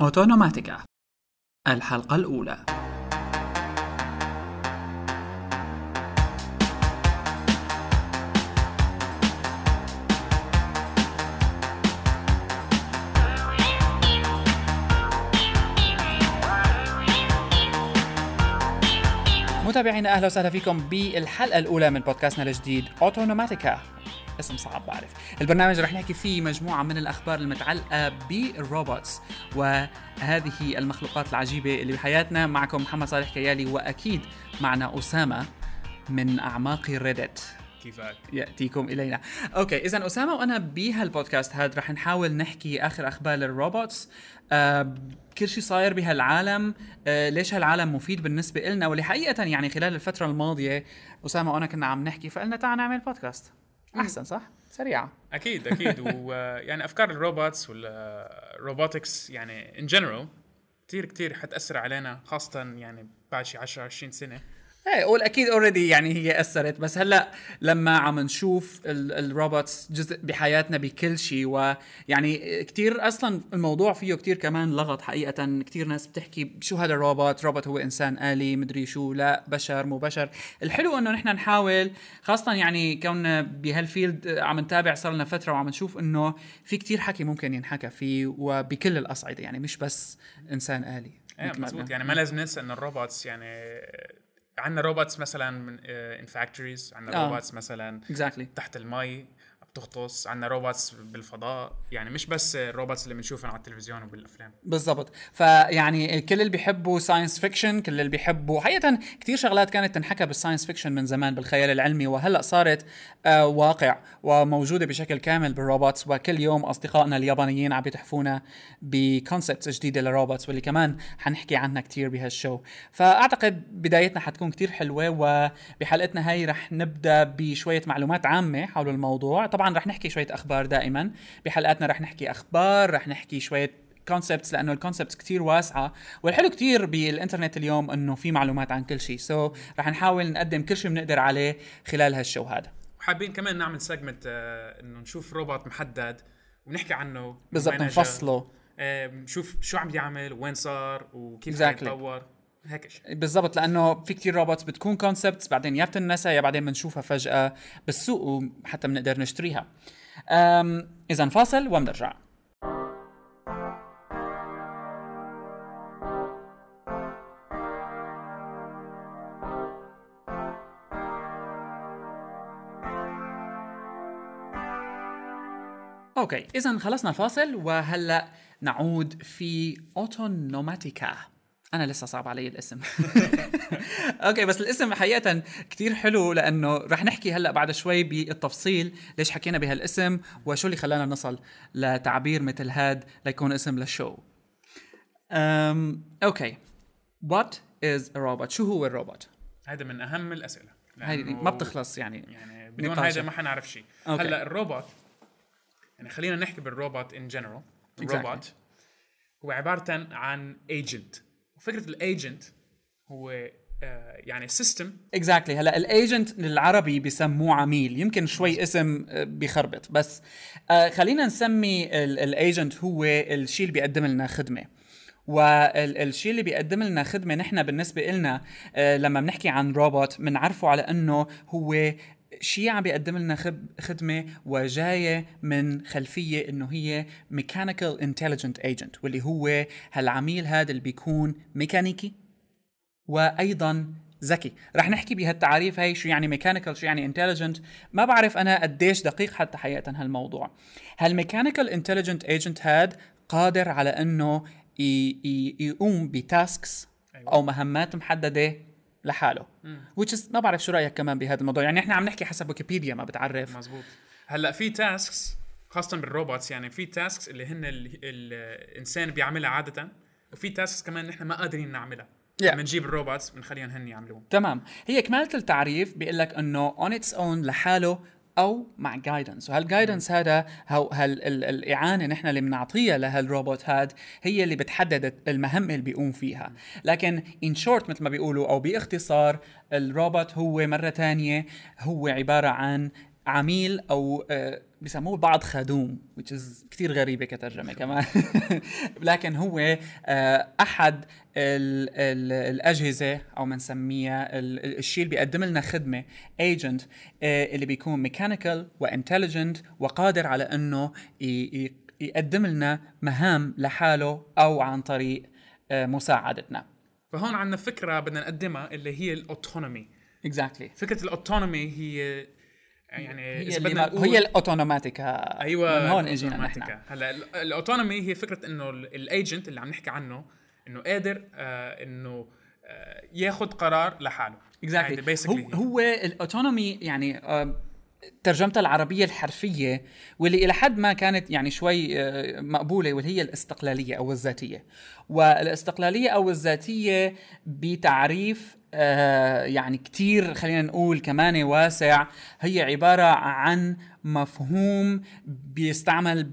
أوتونوماتيكا. الحلقة الأولى. متابعينا أهلا وسهلا فيكم بالحلقة الأولى من بودكاستنا الجديد أوتونوماتيكا. اسم صعب بعرف. البرنامج رح نحكي فيه مجموعة من الأخبار المتعلقة بالروبوتس وهذه المخلوقات العجيبة اللي بحياتنا. معكم محمد صالح كيالي وأكيد معنا أسامة من أعماق Reddit. كيفك؟ يأتيكم إلينا. okay، اذا أسامة وأنا بهالبودكاست هذا رح نحاول نحكي آخر أخبار ال robots. آه كل شيء صاير بهالعالم. آه ليش هالعالم مفيد بالنسبة لنا واللي حقيقة يعني خلال الفترة الماضية أسامة وأنا كنا عم نحكي فقلنا تعال نعمل بودكاست أحسن صح؟ سريعة. أكيد أكيد. ويعني أفكار ال robots وال robotics يعني in general كثير كثير حتأثر علينا خاصة يعني بعد شي 10 20 سنة. إيه قول أكيد already يعني هي أثرت. بس هلأ لما عم نشوف ال robots جزء بحياتنا بكل شيء ويعني كثير أصلا الموضوع فيه كثير كمان لغط حقيقه. كثير ناس بتحكي شو هذا الروبوت روبوت هو إنسان آلي مدري شو لا بشر مو بشر. الحلو إنه نحن نحاول خاصه يعني كوننا بهال field عم نتابع صار لنا فترة وعم نشوف إنه في كثير حكي ممكن ينحكى فيه وبكل الأصعدة يعني مش بس إنسان آلي. إيه مزبوط. يعني ما لازم ننسى إنه ال robots يعني عندنا robots مثلا من in factories عندنا آه. robots مثلا exactly. تحت المي بتغطس عندنا robots بالفضاء. يعني مش بس ال robots اللي بنشوفهم على التلفزيون وبالأفلام. بالضبط. فيعني كل اللي بيحبوا science fiction كل اللي بيحبوا حقيقة كثير شغلات كانت تنحكى بال science fiction من زمان بالخيال العلمي. وهلأ صارت آه واقع وموجودة بشكل كامل بال robots. وكل يوم أصدقائنا اليابانيين عم يتحفونا ب concepts جديدة لل robots واللي كمان حنحكي عنها كثير بهال show. فأعتقد بدايتنا حتكون كثير حلوة. وبحلقتنا هاي رح نبدأ بشوية معلومات عامة حول الموضوع. طبعا رح نحكي شوية أخبار دائما. بحلقاتنا رح نحكي أخبار رح نحكي شوية concepts لأنه ال concepts كتير واسعة. والحلو كتير بالإنترنت اليوم إنه في معلومات عن كل شيء. so, رح نحاول نقدم كل شيء بنقدر عليه خلال هال show هذا. وحابين كمان نعمل segment آه إنه نشوف روبوت محدد ونحكي عنه بالضبط نفصله. آه نشوف شو عم يعمل وين صار وكيف exactly. يتطور. هيك بالضبط لأنه في كتير روبوتس بتكون concepts بعدين يا بتنسى يا بعدين بنشوفها فجأة بالسوق وحتى بنقدر نشتريها. اذا فاصل وبنرجع okay اذا خلصنا الفاصل وهلأ نعود في Autonomatica أنا لسه صعب علي الاسم. okay بس الاسم حقيقة كتير حلو لأنه رح نحكي هلأ بعد شوي بالتفصيل ليش حكينا بهالاسم وشو اللي خلانا نصل لتعبير مثل هاد ليكون اسم لل show. أم أوكي. what is robot شو هو الروبوت هذا من أهم الأسئلة. هاي ما بتخلص يعني يعني بدون. هيدا ما حنعرف شيء. هلأ الروبوت يعني خلينا نحكي بالروبوت in general الروبوت هو عبارة عن agent وفكره ال agent هو آه يعني system exactly هلا ال agent للعربي بسموه عميل. يمكن شوي اسم آه، بخربط. بس آه خلينا نسمي ال agent هو الشيء اللي بيقدم لنا خدمة. والشيء اللي بيقدم لنا خدمة نحن بالنسبة لنا لما بنحكي عن روبوت بنعرفه على إنه هو شيء عم بيقدم لنا خدمة وجاية من خلفية إنه هي mechanical intelligent agent واللي هو هالعميل هذا اللي بيكون ميكانيكي وأيضا ذكي. رح نحكي بهالتعاريف هاي شو يعني mechanical شو يعني intelligent ما بعرف أنا قديش دقيق حتى حقيقه هالموضوع. هال mechanical intelligent agent هاد قادر على إنه يقوم ب tasks أيوة. أو مهمات محددة لحاله. which is ما بعرف شو رأيك كمان بهذا الموضوع. يعني إحنا عم نحكي حسب ويكيبيديا ما بتعرف. مزبوط هلأ في tasks خاصة بال robots يعني في tasks اللي هن ال- ال- الإنسان بيعملها عادة وفي tasks كمان نحن ما قادرين نعملها. Yeah. لما نجيب ال robots بنخليهم هن يعملوهم. تمام. هي كمالة التعريف بيقول لك إنه on its own لحاله أو مع guidance وهال guidance هذا هو هال ال- الإعانة نحن اللي بنعطيها لهالروبوت هاد هي اللي بتحدد المهمه اللي بيقوم فيها. لكن in short مثل ما بيقولوا أو باختصار الروبوت هو مرة تانية هو عبارة عن عميل أو بيسموه البعض خدوم which is كثير غريبة كترجمة كمان. لكن هو آه، أحد ال ال الأجهزة أو بنسميها الشيء اللي بيقدم لنا خدمة agent آه، اللي بيكون mechanical و intelligent وقادر على إنه يقدم لنا مهام لحاله أو عن طريق آه، مساعدتنا. فهون عندنا فكرة بدنا نقدمها اللي هي ال autonomy exactly. فكرة ال autonomy هي يعني هي اللي ما هي ال Autonomatica. أيوه من هون إجينا نحن. هلأ ال autonomy هي فكرة إنه ال agent اللي عم نحكي عنه إنه قادر آه إنه آه ياخذ قرار لحاله. اكزاكتلي exactly. هو, هو ال autonomy يعني آه ترجمتها العربية الحرفية واللي إلى حد ما كانت يعني شوي آه، مقبولة واللي هي الاستقلالية أو الذاتية. والاستقلالية أو الذاتية بتعريف آه، يعني كتير خلينا نقول كمان واسع هي عبارة عن مفهوم بيستعمل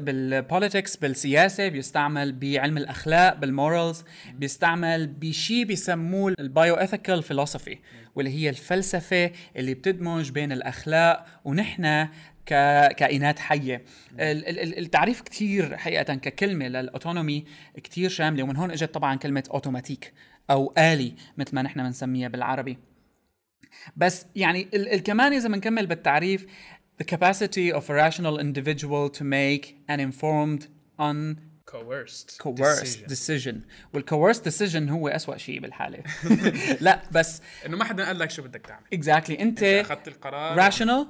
بال politics بالسياسة بيستعمل بعلم الأخلاق بال morals بيستعمل بشيء بيسموه ال bioethical philosophy واللي هي الفلسفة اللي بتدمج بين الأخلاق ونحن ككائنات حية. التعريف كثير حقيقة ككلمة للاوتونومي كثير شاملة ومن هون إجت طبعا كلمة اوتوماتيك أو آلي مثل ما نحن بنسميها بالعربي. بس يعني كمان إذا بنكمل بالتعريف the capacity of a rational individual to make an informed un coerced coerced decision, decision. وال coerced decision هو أسوأ شيء بالحالة. لا بس إنه ما حدا قال لك شو بدك تعمل. Exactly. أنت, أخذت القرار. rational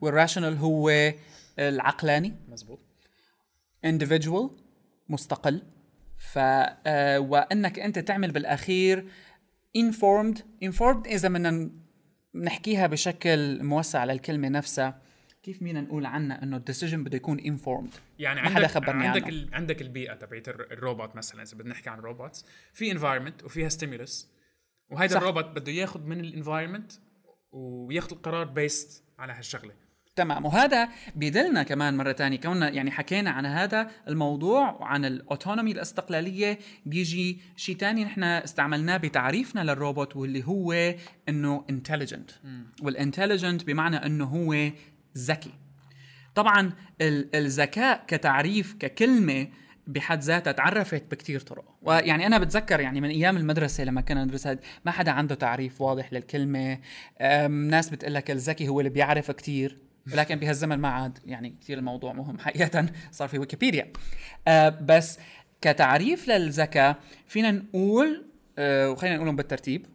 وال rational هو العقلاني. مزبوط. Individual مستقل. ف آه وأنك أنت تعمل بالأخير informed. Informed إذا بدنا نحكيها بشكل موسع على الكلمة نفسها. كيف فينا نقول عنها إنه ال decision بده يكون informed يعني ما حدا خبرني عندك عنه. عندك البيئة تبعت الروبوت مثلا إذا بدنا نحكي عن robots في environment وفيها stimulus وهيدا الروبوت بده ياخذ من ال environment وياخذ القرار based على هالشغلة. تمام. وهذا بيدلنا كمان مرة تانية. كوننا يعني حكينا عن هذا الموضوع وعن ال autonomy الأستقلالية بيجي شيء تاني نحن استعملناه بتعريفنا للروبوت واللي هو إنه intelligent وال intelligent بمعنى إنه هو ذكي. طبعا الذكاء كتعريف ككلمة بحد ذاتها تعرفت بكتير طرق. ويعني أنا بتذكر يعني من أيام المدرسة لما كنا ندرس ما حدا عنده تعريف واضح للكلمة. ناس بتقول لك الذكي هو اللي بيعرف كتير ولكن بهالزمن ما عاد. يعني كثير الموضوع مهم حقيقة صار في ويكيبيديا. أه بس كتعريف للذكاء فينا نقول أه وخلينا نقولهم بالترتيب.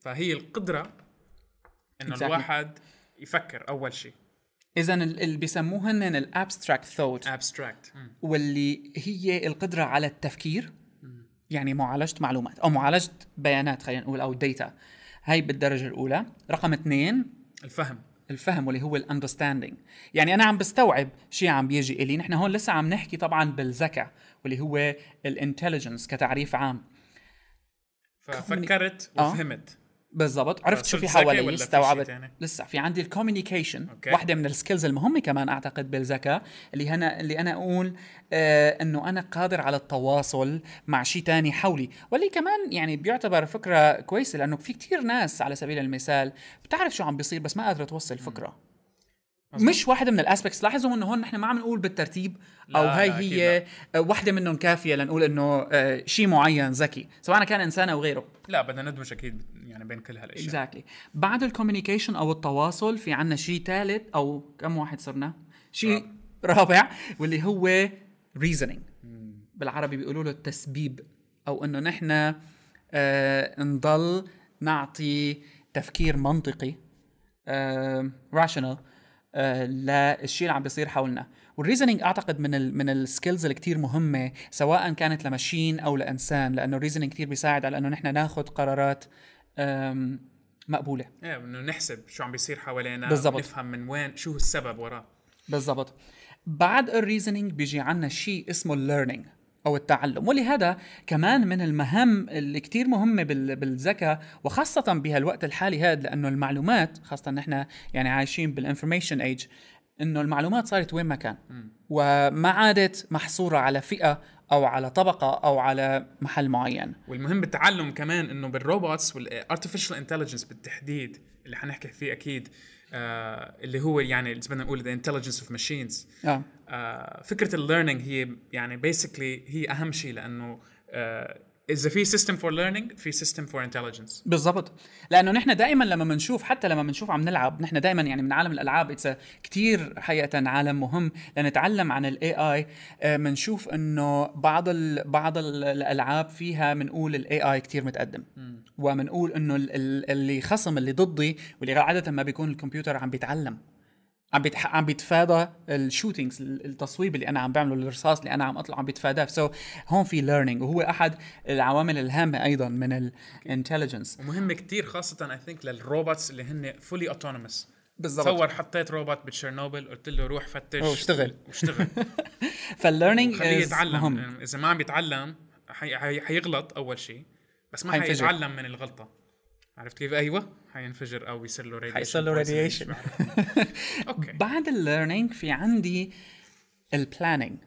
فهي القدرة إنه exactly. الواحد يفكر أول شيء. إذا اللي بيسموه هن ال abstract thought abstract واللي هي القدرة على التفكير. يعني معالجة معلومات أو معالجة بيانات خلينا نقول أو data هاي بالدرجة الأولى. رقم اثنين الفهم. الفهم واللي هو ال understanding يعني أنا عم بستوعب شيء عم بيجي إلي. نحن هون لسه عم نحكي طبعا بالذكاء واللي هو ال intelligence كتعريف عام. ففكرت آه. بالضبط. عرفت شو في حوالي استوعبت. لسه في عندي ال communication واحدة من ال skills المهمة كمان أعتقد بالذكاء اللي هنا اللي أنا أقول آه إنه أنا قادر على التواصل مع شيء تاني حولي. واللي كمان يعني بيعتبر فكرة كويسة لأنه في كتير ناس على سبيل المثال بتعرف شو عم بيصير بس ما قادرة توصل فكرة. مزبوط. مش واحدة من ال aspects. لاحظوا إنه هون نحن ما عم نقول بالترتيب أو هاي هي واحدة منهم كافية لنقول إنه آه شيء معين ذكي. سواء كان انسان أو غيره. لا بدنا ندمج أكيد يعني بين كل هالأشياء. exactly exactly. بعد ال communication أو التواصل في عنا شيء ثالث أو كم واحد صرنا؟ شيء رابع واللي هو reasoning. بالعربي بيقولوا له التسبيب أو إنه نحن آه نضل نعطي تفكير منطقي آه rational. آه للشيء اللي عم بيصير حولنا. وال reasoning أعتقد من ال من ال skills اللي كثير مهمة سواء كانت ل machine أو لإنسان لأنه ال reasoning كثير بيساعد على إنه نحن ناخذ قرارات مقبولة. إيه إنه نحسب شو عم بيصير حوالينا بالضبط. نفهم من وين شو السبب وراه. بالضبط. بعد ال reasoning بيجي عنا شيء اسمه ال learning أو التعلم. ولهذا كمان من المهام اللي كتير مهمة بالذكاء وخاصة بهالوقت الحالي هذا لأنه المعلومات خاصة نحن يعني عايشين بال information age إنه المعلومات صارت وين ما كان. وما عادت محصورة على فئة أو على طبقة أو على محل معين. والمهم بالتعلم كمان إنه بال robots وال artificial intelligence بالتحديد اللي حنحكي فيه أكيد آه اللي هو يعني اذا بدنا نقول the intelligence of machines فكرة ال learning هي يعني basically هي أهم شيء لأنه آه اذا في system for learning في system for intelligence بالضبط. لأنه نحن دائما لما بنشوف حتى لما بنشوف عم نلعب نحن دائما يعني من عالم الألعاب it's كثير حقيقة عالم مهم لنتعلم عن ال AI بنشوف إنه بعض ال بعض الألعاب فيها بنقول ال AI كثير متقدم. وبنقول إنه اللي خصم اللي ضدي واللي عادة ما بيكون الكمبيوتر عم بيتعلم. عم بيتح... عم بيتفادى ال shootings التصويب اللي أنا عم بعمله الرصاص اللي أنا عم أطلع عم بيتفاداه. so so, هون في learning وهو أحد العوامل الهامة أيضا من ال intelligence ومهم كثير خاصة I think لل robots اللي هن fully autonomous بالضبط. تصور حطيت روبوت بتشيرنوبل قلت له روح فتش واشتغل. واشتغل فال learning خليه يتعلم. مهم. إذا ما عم يتعلم حي... حي... حيغلط أول شيء بس ما حيتعلم من الغلطة. عرفت كيف؟ أيوه. حينفجر أو يصير له radiation حيصير له radiation okay. بعد ال learning في عندي ال planning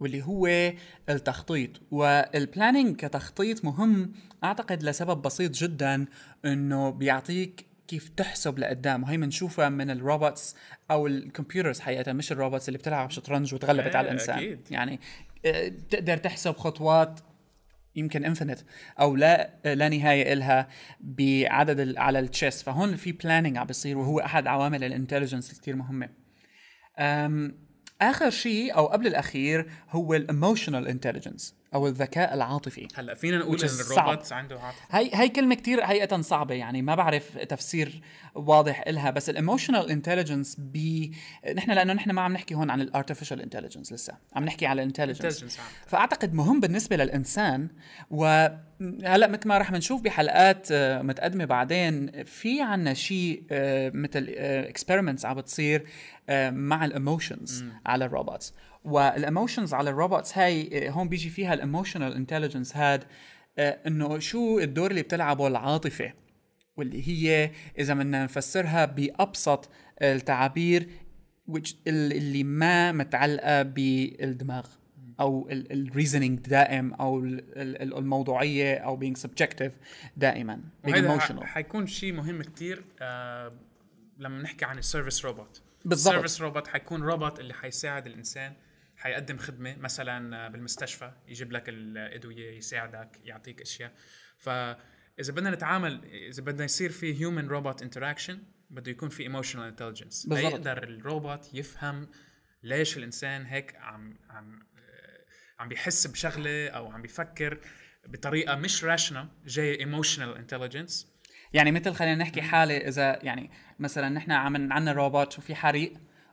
واللي هو التخطيط وال planning كتخطيط مهم أعتقد لسبب بسيط جدا إنه بيعطيك كيف تحسب لقدام. وهي بنشوفها من ال robots أو ال computers حقيقة مش ال robots اللي بتلعب شطرنج وتغلبت على الإنسان. أكيد. يعني آه، تقدر تحسب خطوات يمكن infinite أو لا لا نهاية إلها بعدد على ال chess فهون في planning عم بيصير وهو أحد عوامل ال intelligence كثير مهمة. آخر شيء أو قبل الأخير هو ال emotional intelligence أو الذكاء العاطفي. هلا فينا نقول إن الروبوت عنده عاطفة. هي هي كلمة كثير حقيقه صعبة يعني ما بعرف تفسير واضح إلها بس ال emotional intelligence ب نحن لأنه نحن ما عم نحكي هون عن ال artificial intelligence لسه عم نحكي على ال intelligence فأعتقد مهم بالنسبة للإنسان وهلا مثل ما رح نشوف بحلقات آه، متقدمة بعدين في عنا شيء آه، مثل experiments آه، عم بتصير مع ال emotions على ال robots وال emotions على ال robots هاي هون بيجي فيها ال emotional intelligence هاد إنه شو الدور اللي بتلعبه العاطفة واللي هي إذا بدنا نفسرها بأبسط التعابير اللي ما متعلقة بالدماغ أو ال reasoning دائم أو الموضوعية أو being subjective دائما وهذا حيكون شيء مهم كثير آه لما نحكي عن ال service robot بالضبط. ال service robot حيكون روبوت اللي حيساعد الإنسان حيقدم خدمة مثلا بالمستشفى يجيب لك الأدوية يساعدك يعطيك أشياء. فاذا بدنا نتعامل إذا بدنا يصير في human robot interaction بده يكون في emotional intelligence يقدر الروبوت يفهم ليش الإنسان هيك عم عم عم بيحس بشغلة أو عم بيفكر بطريقة مش rational جاية emotional intelligence يعني مثل خلينا نحكي حالة إذا يعني مثلا نحن عم عندنا روبوت وفي حريق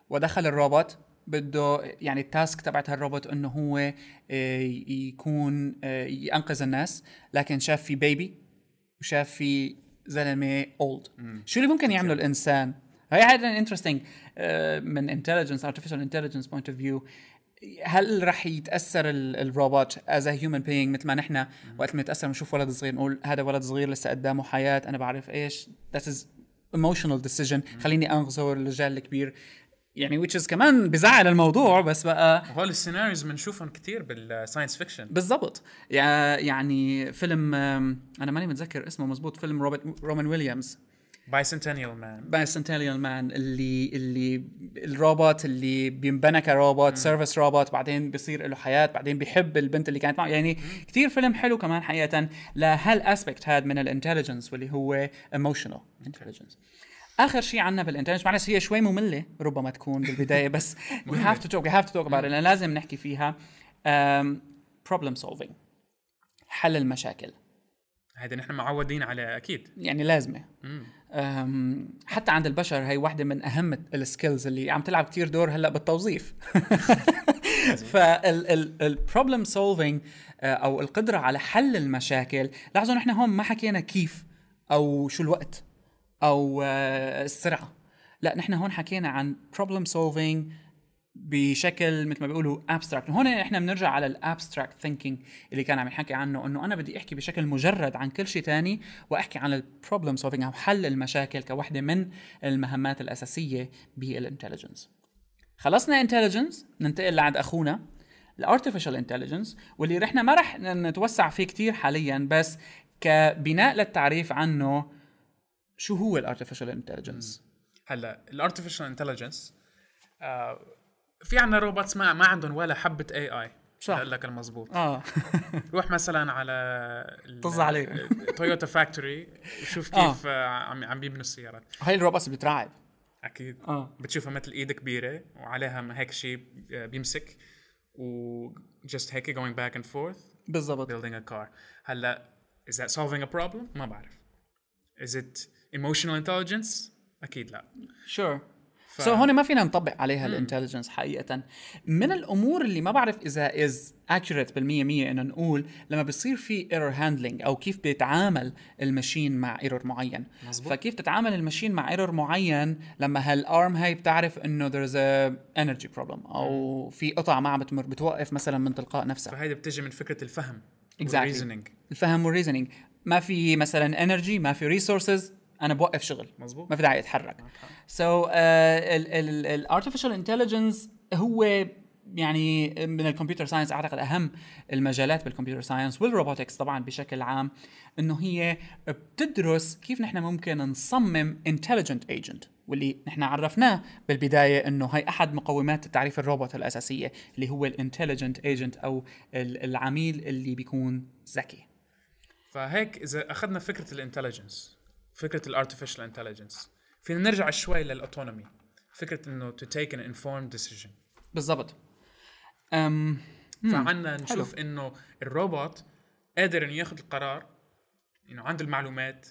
ودخل الروبوت بده يعني ال task تبعت هالروبوت إنه هو آه، يكون آه، ينقذ الناس لكن شاف في baby وشاف في زلمة old شو اللي ممكن يعمله الإنسان؟ هي حاجة interesting من intelligence artificial intelligence point of view هل رح يتأثر الروبوت as human being مثل ما نحن وقت ما نتاثر بنشوف ولد صغير نقول هذا ولد صغير لسه قدامه حياة أنا بعرف إيش. that is emotional decision خليني أنقذه الرجال الكبير. يعني which is كمان بزعل الموضوع بس بقى هول ال scenarios بنشوفهم كثير بال science fiction بالضبط. يعني فيلم أنا ماني متذكر اسمه مزبوط فيلم روبرت روبن ويليامز. Bicentennial Man Bicentennial Man اللي اللي الروبوت اللي بينبنى كروبوت service robot بعدين بيصير له حياة بعدين بيحب البنت اللي كانت معه. يعني كثير فيلم حلو كمان حقيقة. لهال aspect هذا من ال intelligence واللي هو emotional intelligence آخر شيء عندنا بال intelligence معلش هي شوي مملة ربما تكون بالبداية بس we have to talk we have to talk about لازم نحكي فيها. problem solving حل المشاكل. هيدا نحن معودين عليه أكيد. يعني لازمة. حتى عند البشر هي واحدة من أهم ال skills اللي عم تلعب كتير دور هلأ بالتوظيف. فال problem solving آه، أو القدرة على حل المشاكل لاحظوا نحن هون ما حكينا كيف أو شو الوقت. أو آه، السرعه لا نحن هون حكينا عن problem solving بشكل مثل ما بيقولوا abstract هون إحنا بنرجع على ال abstract thinking اللي كان عم يحكي عنه إنه أنا بدي أحكي بشكل مجرد عن كل شيء ثاني وأحكي عن ال problem solving أو حل المشاكل كوحدة من المهمات الأساسية بال intelligence خلصنا intelligence ننتقل لعند أخونا ال artificial intelligence واللي رحنا ما رح نتوسع فيه كتير حاليا بس كبناء للتعريف عنه شو هو ال artificial intelligence هلا ال artificial intelligence آه في عندنا robots ما ما عندهم ولا حبة AI صح. لك المضبوط آه. روح مثلا على طز عليك تويوتا factory وشوف آه. كيف آه. عم عم بيبنوا السيارات هاي ال robots بترعب أكيد. آه. بتشوفها مثل إيد كبيرة وعليها هيك شيء بيمسك و just هيك going back and forth بالضبط. building a car. هلا is that solving a problem ما بعرف. Is it emotional intelligence? أكيد لا. Sure. ف... so هون ما فينا نطبق عليها ال intelligence حقيقه من الأمور اللي ما بعرف إذا is accurate بالمية مية إنه نقول لما بصير في error handling أو كيف بيتعامل ال machine مع error معين. مزبوط. فكيف تتعامل ال machine مع error معين لما هال arm هاي بتعرف إنه there's a energy problem أو في قطع ما عم بتمر بتوقف مثلا من تلقاء نفسها فهيدي بتجي من فكرة الفهم exactly. الفهم وال reasoning ما في مثلا energy ما في resources أنا بوقف شغل. مزبوط ما في داعي أتحرك. so ال artificial intelligence هو يعني من ال computer science أعتقد أهم المجالات بال computer science وال robotics طبعا بشكل عام إنه هي بتدرس كيف نحن ممكن نصمم intelligent agent واللي نحن عرفناه بالبداية إنه هي أحد مقومات تعريف الروبوت الأساسية اللي هو ال intelligent agent أو العميل اللي بيكون ذكي. فهيك إذا أخذنا فكرة ال intelligence فكرة ال artificial intelligence فينا نرجع شوي لل autonomy فكرة إنه to take an informed decision بالضبط. أم فعنا نشوف. إنه الروبوت قادر إنه ياخذ القرار إنه عنده المعلومات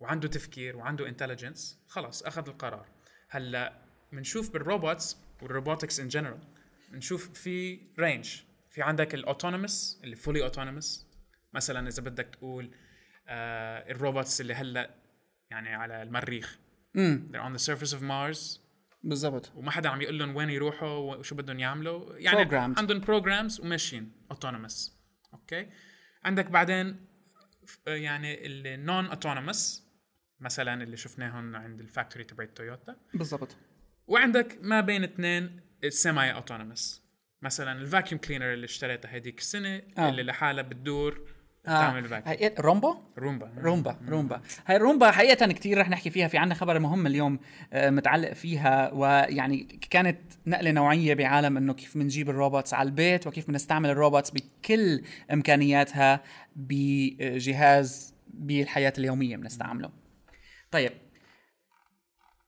وعنده تفكير وعنده intelligence خلص أخذ القرار. هلأ بنشوف بال robots وال robotics in general بنشوف في range في عندك ال autonomous اللي fully autonomous مثلا إذا بدك تقول آه ال robots اللي هلأ يعني على المريخ. امم they're on the surface of Mars. بالضبط. وما حدا عم يقول لهم وين يروحوا وشو بدهم يعملوا. يعني Programmed. عندهم programs وماشيين. autonomous okay عندك بعدين يعني ال non autonomous مثلا اللي شفناهم عند ال factory تبع تويوتا. بالضبط. وعندك ما بين اثنين ال semi autonomous مثلا ال vacuum cleaner اللي اشتريتها هذيك السنة آه. اللي لحالها بتدور تعمل vac هي رومبا؟ رومبا. رومبا رومبا. هاي رومبا حقيقة كثير رح نحكي فيها في عندنا خبر مهم اليوم آه، متعلق فيها ويعني كانت نقلة نوعية بعالم إنه كيف بنجيب ال robots على البيت وكيف بنستعمل ال robots بكل إمكانياتها بجهاز بالحياة اليومية بنستعمله. طيب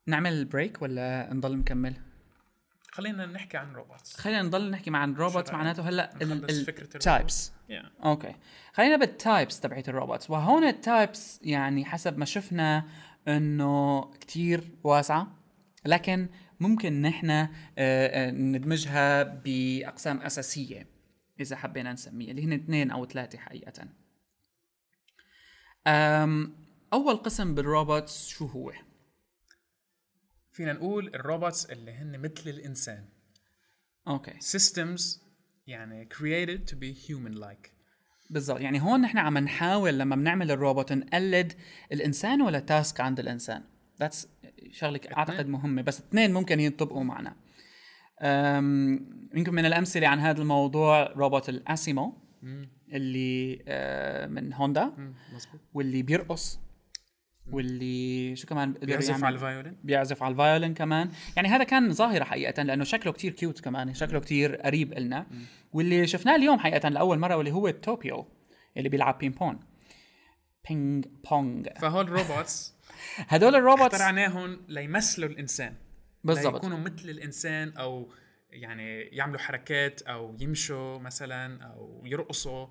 نعمل break ولا نضل مكمل؟ خلينا نحكي عن robots خلينا نضل نحكي عن robots معناته هلأ ال types yeah. okay خلينا بال types تبعت ال robots وهون ال types يعني حسب ما شفنا إنه كتير واسعة. لكن ممكن نحن آه، آه، ندمجها بأقسام أساسية إذا حبينا نسميها اللي هن اثنين أو ثلاثة حقيقة. أول قسم بال robots شو هو؟ فينا نقول ال robots اللي هن مثل الإنسان. okay. systems يعني created to be human like بالضبط. يعني هون نحن عم نحاول لما بنعمل الروبوت نقلد الإنسان ولا task عند الإنسان. that's شغلة أعتقد مهمة. بس اثنين ممكن ينطبقوا معنا. يمكن من الأمثلة عن هذا الموضوع روبوت الأسيمو اللي آه، من هوندا. واللي بيرقص. واللي شو كمان بيعزف على ال violin بيعزف على ال violin كمان. يعني هذا كان ظاهرة حقيقة لأنه شكله كتير cute كمان شكله كتير قريب إلنا. واللي شفناه اليوم حقيقة لأول مرة واللي هو توبيو اللي بيلعب بين بون ping pong فهول ال robots هدول ال robots اخترعناهم ليمثلوا الإنسان بالضبط. يكونوا مثل الإنسان أو يعني يعملوا حركات أو يمشوا مثلا أو يرقصوا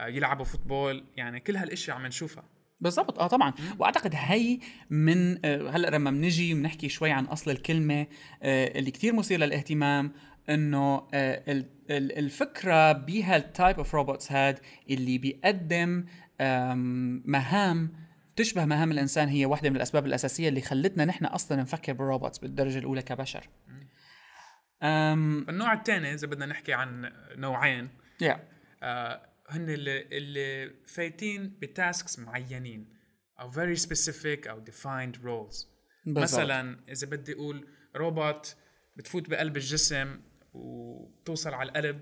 يلعبوا football. يعني كل هالإشياء عم نشوفها. بالضبط. آه طبعا. وأعتقد هي من آه، هلأ لما بنجي بنحكي شوي عن أصل الكلمة آه، اللي كتير مثير للاهتمام إنه آه، الفكرة بهال type of robots هاد اللي بيقدم مهام تشبه مهام الإنسان هي واحدة من الأسباب الأساسية اللي خلتنا نحن أصلا نفكر بالروبوتس بالدرجة الأولى كبشر. النوع الثاني إذا بدنا نحكي عن نوعين yeah. هن اللي, اللي فايتين ب tasks معينين أو very specific أو defined roles. بالزبط. مثلا إذا بدي أقول روبوت بتفوت بقلب الجسم وبتوصل على القلب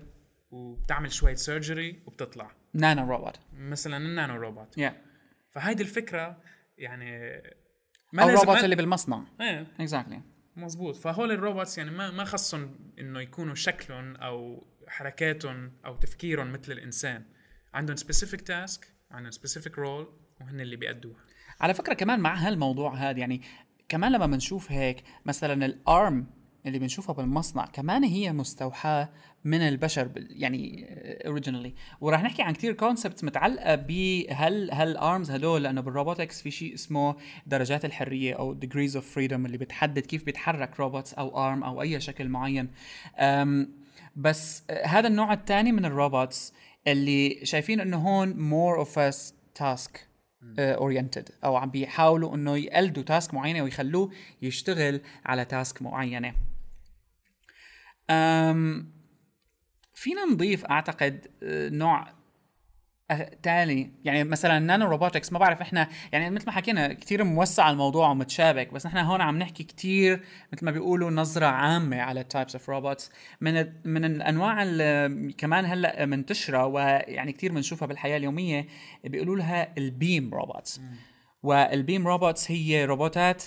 وبتعمل شوية surgery وبتطلع. nano robot مثلا ال nano robot yeah. فهيدي الفكرة يعني ما أو الروبوت اللي بالمصنع. إيه. exactly مزبوط فهول ال robots يعني ما ما خصهم إنه يكونوا شكلهم أو حركاتهم أو تفكيرهم مثل الإنسان. عندهم specific task عندهم specific role وهن اللي بيأدوها. على فكرة كمان مع هالموضوع هذا يعني كمان لما بنشوف هيك مثلا ال arm اللي بنشوفها بالمصنع كمان هي مستوحاة من البشر يعني originally وراح نحكي عن كثير concept متعلقة بهل هل arms هدول لأنه بال robotics في شيء اسمه درجات الحرية أو degrees of freedom اللي بتحدد كيف بيتحرك robots أو arm أو أي شكل معين. بس هذا النوع الثاني من ال robots اللي شايفين إنه هون more of a task oriented أو عم بيحاولوا إنه يقلدوا task معينة ويخلوه يشتغل على task معينة. um فينا نضيف أعتقد آه، نوع تالت يعني مثلا nano robotics ما بعرف إحنا يعني مثل ما حكينا كثير موسع الموضوع ومتشابك بس نحن هون عم نحكي كثير مثل ما بيقولوا نظرة عامة على ال types of robots من من الأنواع اللي كمان هلأ منتشره ويعني كثير بنشوفها بالحياة اليومية بيقولوا لها ال BEAM robots وال BEAM robots هي روبوتات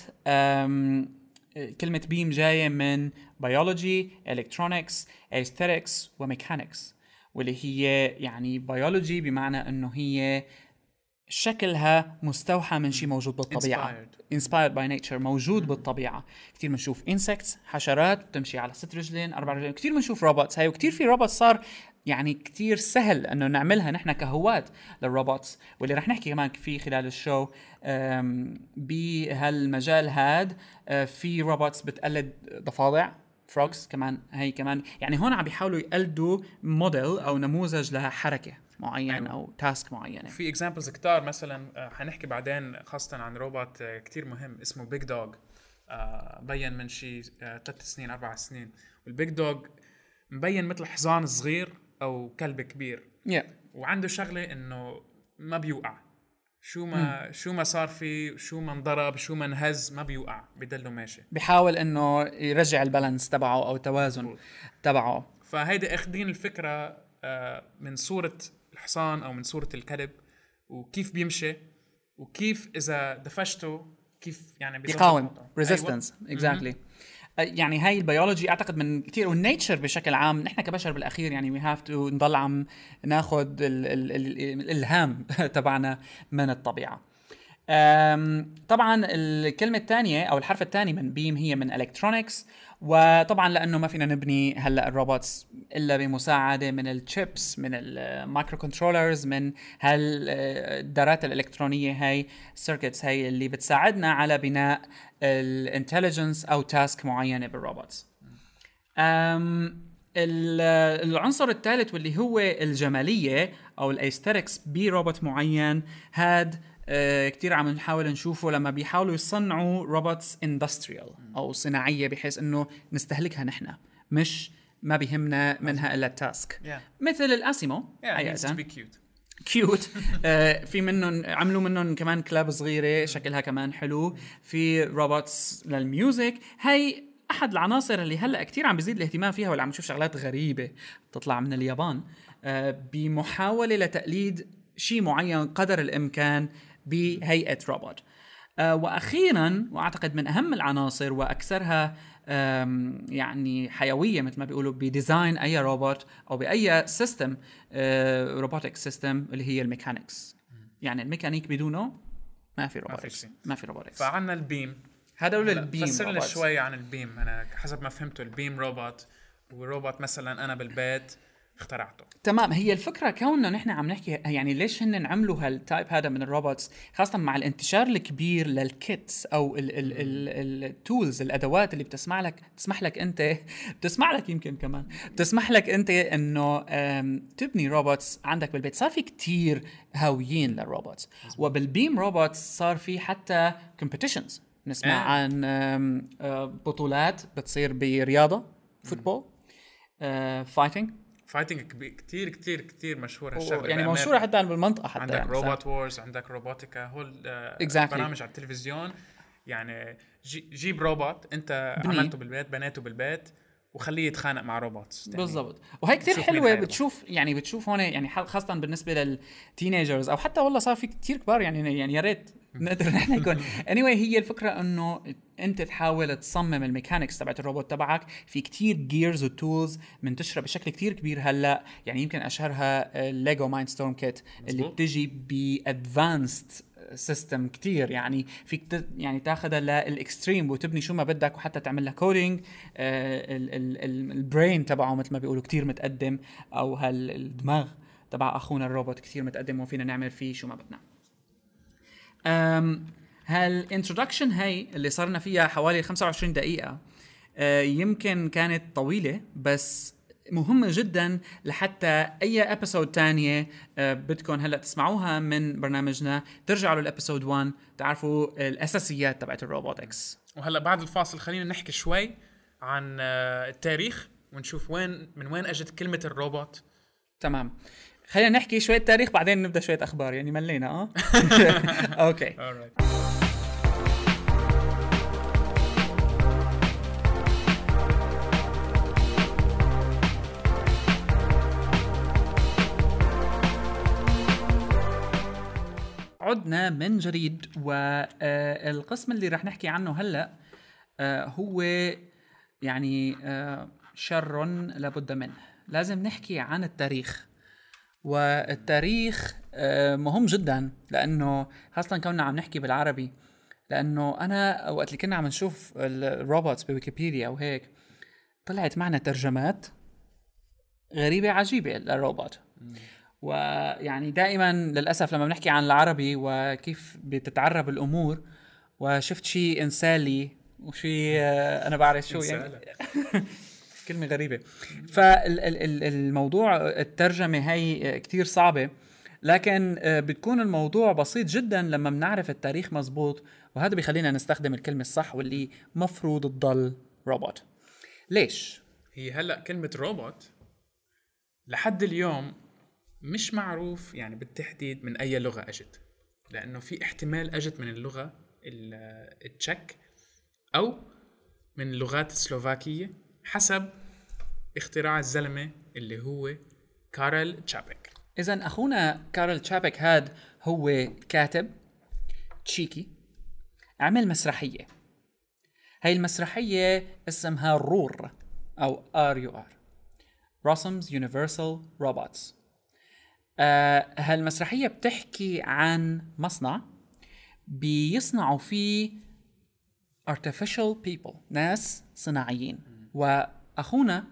كلمة BEAM جاية من biology electronics aesthetics و mechanics واللي هي يعني بيولوجي بمعنى إنه هي شكلها مستوحى من شيء موجود بالطبيعة. Inspired. inspired by nature. موجود بالطبيعة. كثير بنشوف insects حشرات بتمشي على ست رجلين أربع رجلين. كثير بنشوف robots هاي وكثير في روبوت صار يعني كتير سهل إنه نعملها. نحن كهواة لل robots واللي رح نحكي كمان فيه خلال ال show بهالمجال هاد آه، في robots بتقلد ضفادع. frogs كمان هي كمان. يعني هون عم بيحاولوا يقلدوا موديل أو نموذج لحركة معين أيوة. أو task معينة. في examples كتار مثلا آه، حنحكي بعدين خاصة عن روبوت آه، كتير مهم اسمه Big Dog بين من شي ثلاث سنين أربع سنين. وال Big Dog مبين مثل حصان صغير أو كلب كبير. Yeah. وعنده شغلة إنه ما بيوقع. شو ما م. شو ما صار فيه شو ما انضرب شو ما انهز ما بيوقع بضله ماشي. بحاول إنه يرجع ال balance تبعه أو التوازن تبعه. فهيدي اخذين الفكرة آه، من صورة الحصان أو من صورة الكلب وكيف بيمشي وكيف إذا دفشته كيف يعني بيقاوم resistance exactly يعني هاي البيولوجي أعتقد من كثير وال nature بشكل عام نحن كبشر بالأخير يعني we have to نضل عم ناخذ الإلهام تبعنا من الطبيعة. طبعا الكلمة الثانية أو الحرف الثاني من BEAM هي من electronics وطبعا لأنه ما فينا نبني هلأ ال robots إلا بمساعدة من الشيبس من ال micro controllers من هالدارات الإلكترونية هاي ال circuits هاي اللي بتساعدنا على بناء ال intelligence أو task معينة بال robots. العنصر الثالث واللي هو الجمالية أو ال aesthetics بروبوت معين هاد آه، كثير عم نحاول نشوفه لما بيحاولوا يصنعوا robots industrial أو صناعية بحيث إنه نستهلكها نحن مش ما بيهمنا منها إلا ال task. Yeah. مثل الأسيمو yeah, cute آه في منهم عملوا منهم كمان كلاب صغيرة شكلها كمان حلو. في robots لل music. هي أحد العناصر اللي هلأ كثير عم بيزيد الاهتمام فيها واللي عم نشوف شغلات غريبة تطلع من اليابان. آه بمحاولة لتقليد شيء معين قدر الإمكان بهيئة روبوت. آه وأخيرا وأعتقد من أهم العناصر وأكثرها يعني حيوية مثل ما بيقولوا ب design أي روبوت أو بأي system robotic system اللي هي ال mechanics يعني الميكانيك بدونه ما في robotics ما في robotics فعندنا ال BEAM. هدول ال BEAM فسر لنا شوي عن ال BEAM. أنا حسب ما فهمته ال BEAM robot وروبوت مثلا أنا بالبيت اخترعته. تمام. هي الفكرة كوننا نحن عم نحكي يعني ليش هن عملوا هال type هذا من ال robots؟ خاصة مع الانتشار الكبير لل kits أو ال tools الأدوات اللي بتسمع لك تسمح لك أنت بتسمع لك يمكن كمان بتسمح لك أنت إنه تبني robots عندك بالبيت. صار في كتير هاويين لل robots. وبالبيم robots صار في حتى competitions نسمع آه. عن آه، بطولات بتصير برياضة football fighting fighting كثير كثير كثير مشهور هالشغله يعني مشهورة حتى بالمنطقة حتى عندك يعني روبوت وورز عندك روبوتيكا هول exactly. برامج على التلفزيون. يعني جيب روبوت انت بني. عملته بالبيت بنيته بالبيت وخليه يتخانق مع روبوتس بالضبط. وهي كثير حلوة بتشوف يعني بتشوف هون يعني خاصة بالنسبة لل teenagers أو حتى والله صار في كثير كبار يعني يعني يا ريت نقدر نحن اني anyway هي الفكرة إنه أنت تحاول تصمم ال mechanics تبعت الروبوت تبعك. في كتير gears و tools منتشرة بشكل كتير كبير هلأ. يعني يمكن أشهرها الليجو مايند ستورم kit اللي بتجي ب advanced system كتير. يعني فيك يعني تاخذها لل extreme وتبني شو ما بدك وحتى تعمل لها coding ال brain تبعه مثل ما بيقولوا كتير متقدم. أو هالدماغ تبع أخونا الروبوت كثير متقدم وفينا نعمل فيه شو ما بدنا. هال introduction هي اللي صارنا فيها حوالي 25 دقيقة آه، يمكن كانت طويلة بس مهمة جدا لحتى أي episode تانية آه، بدكم هلأ تسمعوها من برنامجنا. ترجعوا لل episode 1 تعرفوا الأساسيات تبعت ال robotics. وهلأ بعد الفاصل خلينا نحكي شوي عن آه، التاريخ ونشوف وين من وين أجت كلمة الروبوت. تمام. خلينا نحكي شوية تاريخ بعدين نبدأ شوية أخبار يعني ملينا آه؟ أوكي. عدنا من جديد والقسم اللي رح نحكي عنه هلأ آه، هو يعني آه، شر لابد منه. لازم نحكي عن التاريخ. والتاريخ آه، مهم جدا لأنه خاصة كنا عم نحكي بالعربي لأنه أنا وقت اللي كنا عم نشوف الروبوتس بويكيبيديا وهيك طلعت معنا ترجمات غريبة عجيبة للروبوت. ويعني دائما للأسف لما بنحكي عن العربي وكيف بتتعرب الأمور وشفت شيء إنسالي وشيء آه، أنا بعرف شو يعني. كلمة غريبة. فالموضوع الترجمة هي كتير صعبة لكن آه، بتكون الموضوع بسيط جدا لما بنعرف التاريخ مزبوط وهذا بيخلينا نستخدم الكلمة الصح واللي مفروض تضل روبوت ليش؟ هي هلأ كلمة روبوت لحد اليوم مش معروف يعني بالتحديد من أي لغة أجت لأنه في احتمال أجت من اللغة التشك أو من اللغات السلوفاكية حسب اختراع الزلمة اللي هو كارل تشابك. اذا أخونا كارل تشابك هاد هو كاتب تشيكي عمل مسرحية. هاي المسرحية اسمها رور أو R.U.R Rossum's Universal Robots هالمسرحية بتحكي عن مصنع بيصنعوا فيه artificial people ناس صناعيين. وأخونا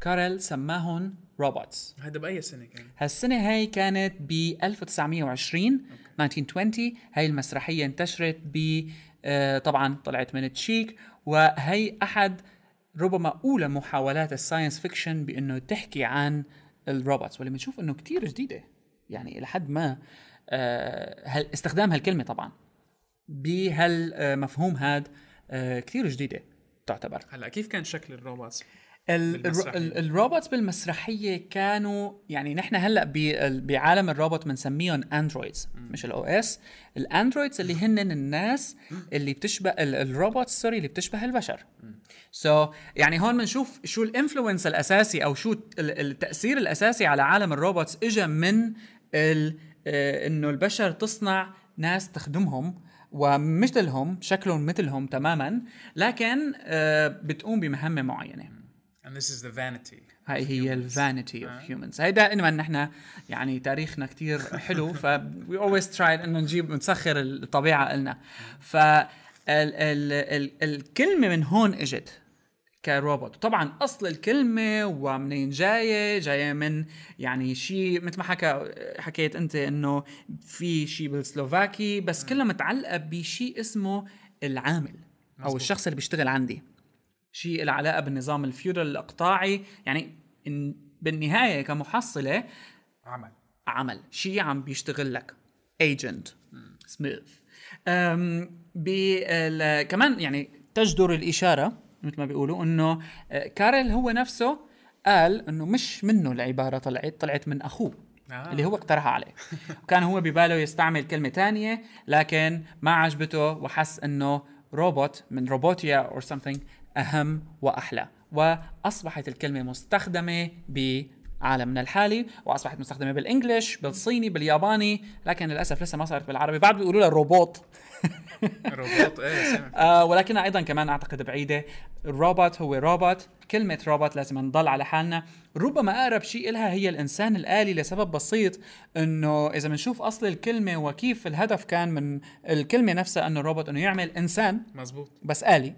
كارل سماهم robots. هذا بأي سنة كان؟ هالسنة هاي كانت ب 1920 1920 هاي المسرحية انتشرت ب آه، طبعا طلعت من تشيك وهي أحد ربما أولى محاولات ال science fiction بإنه تحكي عن ال robots واللي بنشوف إنه كتير جديدة. يعني لحد ما آه، استخدام هالكلمة طبعا بهالمفهوم هذا آه، كثير جديدة. تعتبر. هلا كيف كان شكل ال robots ال robots بالمسرحية كانوا يعني نحن هلا بعالم الروبوت بنسميهم androids مش ال OS ال androids اللي هن الناس اللي بتشبه ال robots sorry اللي بتشبه البشر. so so, يعني هون بنشوف شو ال influence الأساسي أو شو التأثير الأساسي على عالم ال robots اجى من آه، إنه البشر تصنع ناس تخدمهم. ومثلهم شكلهم مثلهم تماما لكن آه، بتقوم بمهمة معينة. And this is the vanity هاي هي ال vanity of humans هي دائما نحن يعني تاريخنا كتير حلو ف we always try إنه نجيب نسخر الطبيعة لنا ف ال ال ال الكلمة من هون إجت. كروبوت. طبعا أصل الكلمة ومنين جاية؟ جاية من يعني شيء مثل ما حكى حكيت أنت إنه في شيء بالسلوفاكي بس كلها متعلقة بشيء اسمه العامل مزبوط. أو الشخص اللي بيشتغل عندي. شيء له علاقة بالنظام ال feudal الاقطاعي يعني بالنهاية كمحصلة عمل. عمل. شيء عم بيشتغل لك. Agent سميث كمان يعني تجدر الإشارة مثل ما بيقولوا إنه آه، كارل هو نفسه قال إنه مش منه العبارة طلعت طلعت من أخوه آه. اللي هو اقترحها عليه وكان هو بباله يستعمل كلمة تانية لكن ما عجبته وحس إنه روبوت من روبوتيا or something أهم وأحلى وأصبحت الكلمة مستخدمة بعالمنا الحالي وأصبحت مستخدمة بال English بالصيني بالياباني لكن للأسف لسه ما صارت بالعربي. بعد بيقولوا لها روبوت. روبوت إيه آه ولكنها أيضا كمان أعتقد بعيدة. الروبوت هو روبوت كلمة روبوت لازم نضل على حالنا. ربما أقرب شيء لها هي الإنسان الآلي لسبب بسيط أنه إذا بنشوف أصل الكلمة وكيف الهدف كان من الكلمة نفسها أنه الروبوت أنه يعمل إنسان مزبوط بس آلي.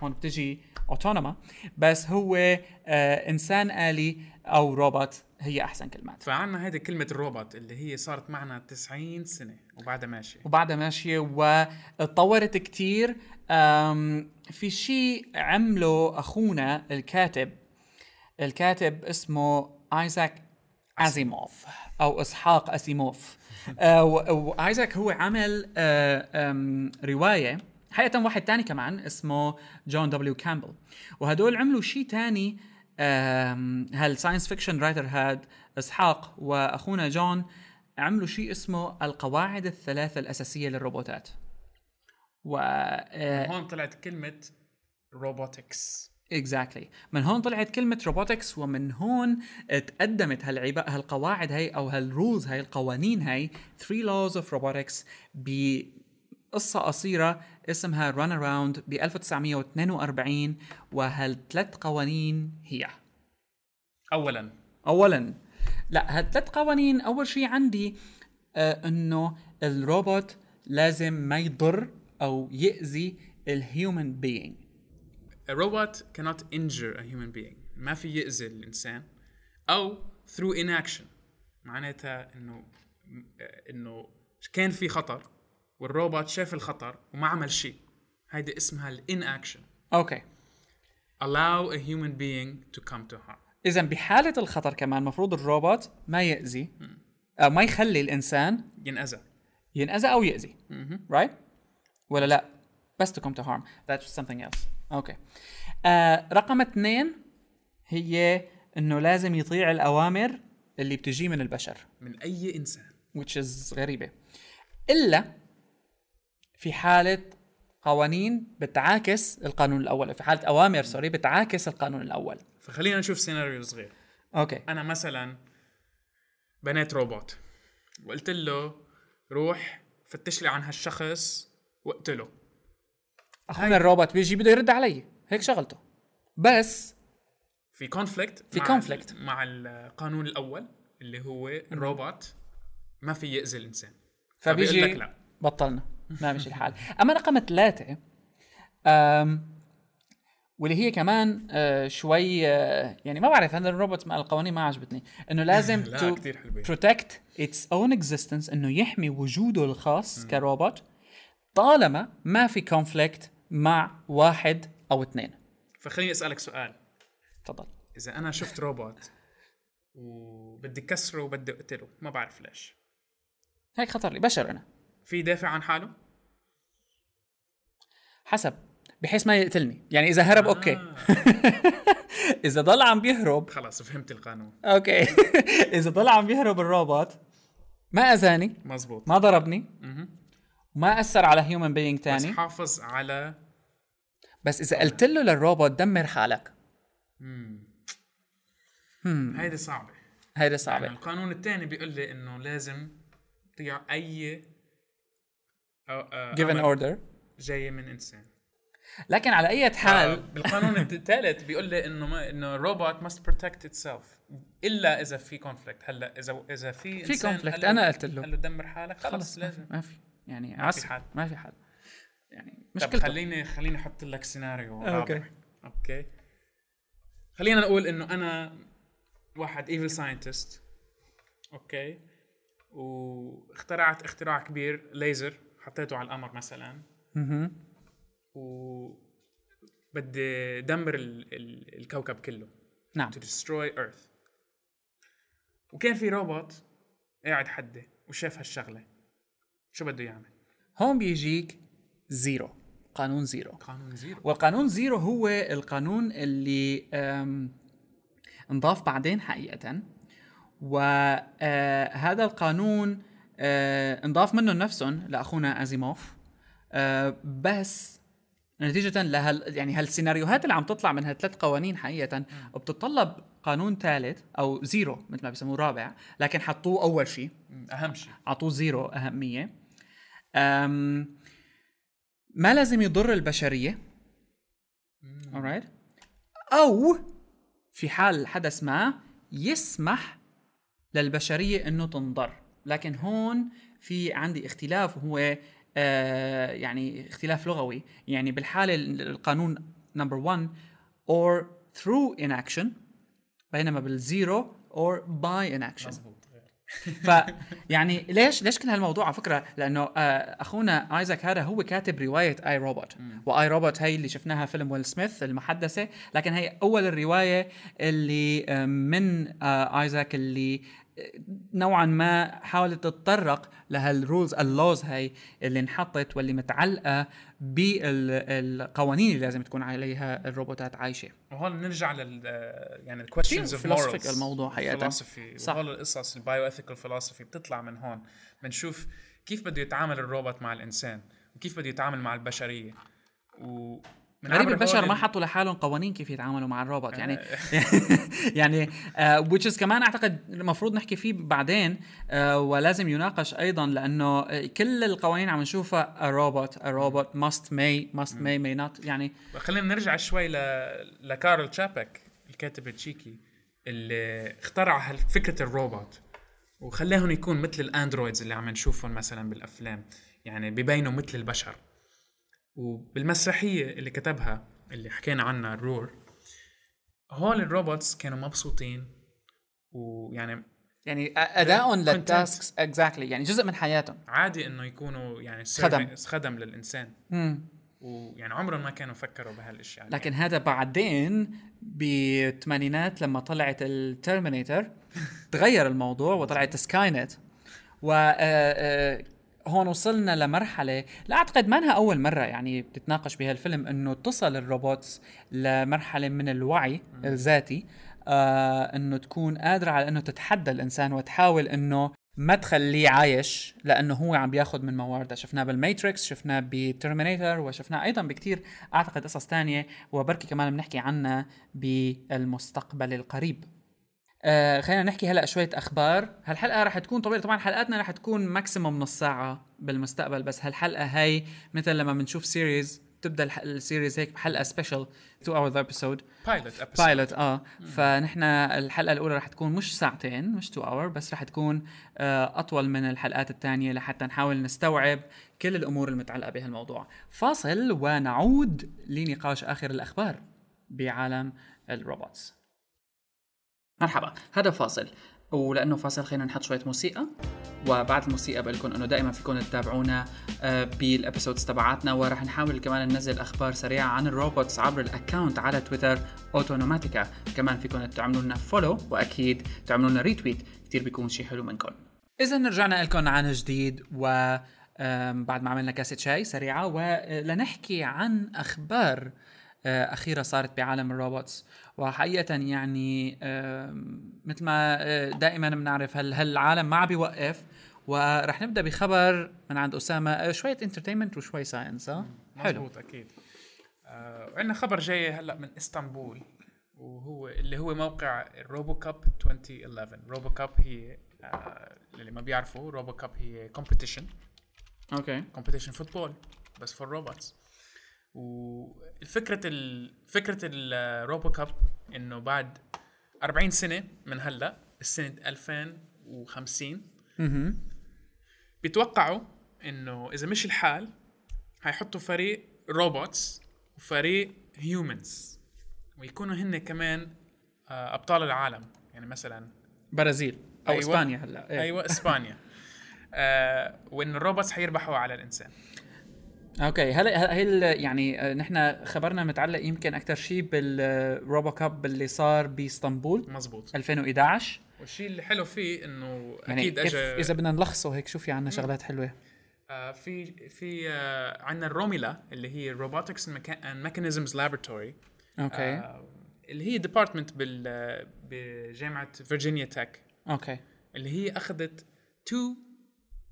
هون بتجي اوتونوما بس هو آه إنسان آلي أو روبوت هي أحسن كلمات. فعنا هيدي كلمة الروبوت اللي هي صارت معنا 90 سنة وبعدها ماشية. وبعدها ماشية وتطورت كتير. في شيء عمله أخونا الكاتب الكاتب اسمه ايزاك ازيموف أو إسحاق أسيموف. آه، وايزاك هو عمل آه، رواية حقيقة واحد تاني كمان اسمه جون دبليو كامبل. وهدول عملوا شيء تاني هال science fiction writer هاد إسحاق وأخونا جون عملوا شيء اسمه القواعد الثلاثة الأساسية للروبوتات. و آه، هون طلعت كلمة robotics exactly exactly. من هون طلعت كلمة robotics ومن هون تقدمت هالعبا هالقواعد هي أو هال rules هي القوانين هي 3 laws of robotics بقصة قصيرة اسمها Runaround ب 1942 وهالثلاث قوانين هي؟ اولا. اولا. لا هالثلاث قوانين؟ أول شيء عندي آه إنه الروبوت لازم ما يضر أو يأذي ال human being A robot cannot injure a human being. ما في يأذي الإنسان. أو through inaction. معناتها إنه إنه كان في خطر. والروبوت شاف الخطر وما عمل شيء. هيدي اسمها ال inaction أوكي. Allow a human being to come to harm. اذا بحالة الخطر كمان المفروض الروبوت ما يأذي أو ما يخلي الإنسان ينأذى. ينأذى أو يأذي. right? right? ولا لا؟ بس to come to harm. That's something else. أوكي. آه رقم اثنين هي إنه لازم يطيع الأوامر اللي بتجي من البشر. من أي إنسان. Which is غريبة. إلا في حالة قوانين بتعاكس القانون الأول في حالة أوامر سوري بتعاكس القانون الأول. فخلينا نشوف سيناريو صغير. أوكي. أنا مثلا بنيت روبوت وقلت له روح فتش لي عن هالشخص واقتله أخونا الروبوت بيجي بده يرد علي هيك شغلته. بس في conflict في conflict مع القانون الأول اللي هو الروبوت ما في يأذي الإنسان. فبيجي لك لا. بطلنا. ما مشي الحال. أما رقم ثلاثة أم واللي هي كمان آه شوي آه يعني ما بعرف هذا الروبوت مع القوانين ما عجبتني إنه لازم لا to protect its own existence إنه يحمي وجوده الخاص م. كروبوت طالما ما في conflict مع واحد أو اثنين. فخليني أسألك سؤال. تفضل. إذا أنا شفت روبوت وبدي كسره وبدي أقتله ما بعرف ليش. هيك خطر لي بشر أنا. في دافع عن حاله؟ حسب بحيث ما يقتلني. يعني إذا هرب آه. أوكي. إذا ضل عم بيهرب خلاص فهمت القانون. أوكي. إذا ضل عم بيهرب الروبوت ما أذاني مزبوط. ما ضربني ما أثر على human being تاني. بس حافظ على بس إذا قلت له للروبوت دمر حالك. امم هيدي صعبة. هيدي صعبة. يعني القانون الثاني بيقول لي إنه لازم تطيع أي given order. جاية من إنسان. لكن على أي حال بالقانون الثالث بيقول لي إنه ما إنه روبوت must protect itself إلا إذا في conflict هلأ إذا إذا في في كونفليكت أنا قلت له. قال له دمر حالك خلص لازم. ما في. يعني ما في حل. ما في حل. يعني مشكلة خليني خليني أحط لك سيناريو أوكي. أوكي. خلينا نقول إنه أنا واحد evil scientist أوكي. واخترعت اختراع كبير ليزر حطيته على القمر مثلا. أها و بدي دمر ال ال الكوكب كله. نعم. To destroy earth. وكان في روبوت قاعد حدي وشاف هالشغلة. شو بده يعمل؟ هون بيجيك zero. قانون zero. قانون zero. والقانون zero هو القانون اللي انضاف بعدين حقيقه وهذا القانون آه، انضاف منه نفسهم لأخونا أزيموف. آه، بس نتيجة لهال يعني هالسيناريوهات اللي عم تطلع من هالثلاث قوانين حقيقة وبتتطلب قانون ثالث أو zero مثل ما بيسموه رابع لكن حطوه أول شيء. أهم شيء. أعطوه zero أهمية. أم ما لازم يضر البشرية. alright أو في حال حدث ما يسمح للبشرية إنه تنضر. لكن هون في عندي اختلاف وهو آه يعني اختلاف لغوي. يعني بالحالة القانون number 1 or through inaction بينما بال zero or by inaction. مزبوط ف يعني ليش ليش كل هالموضوع على فكرة؟ لأنه آه، أخونا آيزاك هذا هو كاتب رواية I, Robot و I, Robot هي اللي شفناها فيلم ويل سميث المحدثة لكن هي أول الرواية اللي آه، من آه، آيزاك اللي نوعا ما حاولت تتطرق لهال rules ال laws هاي اللي انحطت واللي متعلقة بالقوانين اللي لازم تكون عليها الروبوتات عايشة. وهون نرجع لل يعني ال questions of morals الموضوع حقيقه صح. وهول القصص ال bioethical فلسفي بتطلع من هون. بنشوف كيف بده يتعامل الروبوت مع الإنسان وكيف بده يتعامل مع البشرية. و من غريب البشر ما حطوا لحالهم قوانين كيف يتعاملوا مع الروبوت. يعني يعني uh, which is كمان أعتقد المفروض نحكي فيه بعدين uh, ولازم يناقش أيضا لأنه كل القوانين عم نشوفها a robot must may must may may not. يعني خلينا نرجع شوي ل... لكارل تشابك الكاتب التشيكي اللي اخترع فكره الروبوت. وخلاهم يكون مثل ال androids اللي عم نشوفهم مثلا بالأفلام. يعني ببينوا مثل البشر. وبالمسرحية اللي كتبها اللي حكينا عنها الرور هول ال robots كانوا مبسوطين ويعني يعني اداء لل tasks exactly يعني جزء من حياتهم. عادي إنه يكونوا يعني خدم. خدم للإنسان. امم ويعني عمرهم ما كانوا فكروا بهالأشياء. يعني. لكن هذا بعدين بالثمانينات لما طلعت الترمينيتر تغير الموضوع وطلعت سكاي نت. و آه، آه، هون وصلنا لمرحلة لا اعتقد ما انها أول مرة يعني بتتناقش بهالفيلم إنه تصل ال robots لمرحلة من الوعي الذاتي آه إنه تكون قادرة على إنه تتحدى الإنسان وتحاول إنه ما تخليه عايش لأنه هو عم بياخذ من موارده. شفناه بالماتريكس شفناه بترمينيتر وشفناه أيضا بكثير أعتقد قصص تانية وبركي كمان بنحكي عنها بالمستقبل القريب. آه خلينا نحكي هلا شوية أخبار. هالحلقة رح تكون طويلة. طبعا حلقاتنا رح تكون maximum نص ساعة بالمستقبل بس هالحلقة هي مثل لما بنشوف series تبدا ال series هيك بحلقة special 2 hour episode pilot pilot آه. فنحن الحلقة الأولى رح تكون مش ساعتين مش 2 hour بس رح تكون آه أطول من الحلقات الثانية لحتى نحاول نستوعب كل الأمور المتعلقة بهالموضوع. فاصل ونعود لنقاش آخر الأخبار بعالم ال robots. مرحبا هذا فاصل ولأنه فاصل خلينا نحط شوية موسيقى وبعد الموسيقى بقول لكم إنه دائما فيكم تتابعونا آه، بال episodes تبعاتنا وراح نحاول كمان ننزل أخبار سريعة عن ال robots عبر ال account على تويتر أوتونوماتيكا كمان فيكم تعملوا لنا follow وأكيد تعملوا لنا retweet كثير بيكون شيء حلو منكم. إذا رجعنا لكم عن جديد و بعد ما عملنا كاسة شاي سريعة ولنحكي عن أخبار آه، أخيرة صارت بعالم ال robots. وحقيقة يعني مثل ما آه، دائما بنعرف هل هالعالم ما عم بيوقف؟ ورح نبدأ بخبر من عند أسامة آه، شوية entertainment وشوي science ها حلو. مزبوط أكيد. آه عندنا خبر جاي هلأ من إسطنبول وهو اللي هو موقع RoboCup 2011 RoboCup هي آه اللي ما بيعرفوا RoboCup هي competition okay. competition football بس for robots وفكرة ال... فكرة ال RoboCup إنه بعد 40 سنة من هلا السنة 2050 أها بيتوقعوا إنه إذا مش الحال حيحطوا فريق robots وفريق humans ويكونوا هن كمان آه، أبطال العالم. يعني مثلا برازيل أو أيوة. إسبانيا هلا إيه. أيوه إسبانيا. آه وان ال robots حيربحوا على الإنسان. okay هلا هي يعني آه، نحن خبرنا متعلق يمكن أكثر شيء بال RoboCup اللي صار بإسطنبول مزبوط 2011 والشيء اللي حلو فيه إنه يعني أكيد اجى إذا بدنا نلخصه هيك شو في عندنا شغلات حلوة. آه في في آه عندنا ال RoMeLa اللي هي Robotics and Mechanisms Laboratory okay. آه اللي هي department بال بجامعة Virginia Tech okay. اللي هي أخذت two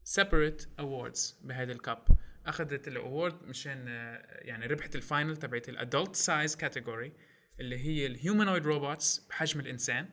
separate awards بهذا ال cup أخذت ال award مشان آه، يعني ربحت ال final تبعت ال adult size category اللي هي ال humanoid robots بحجم الإنسان.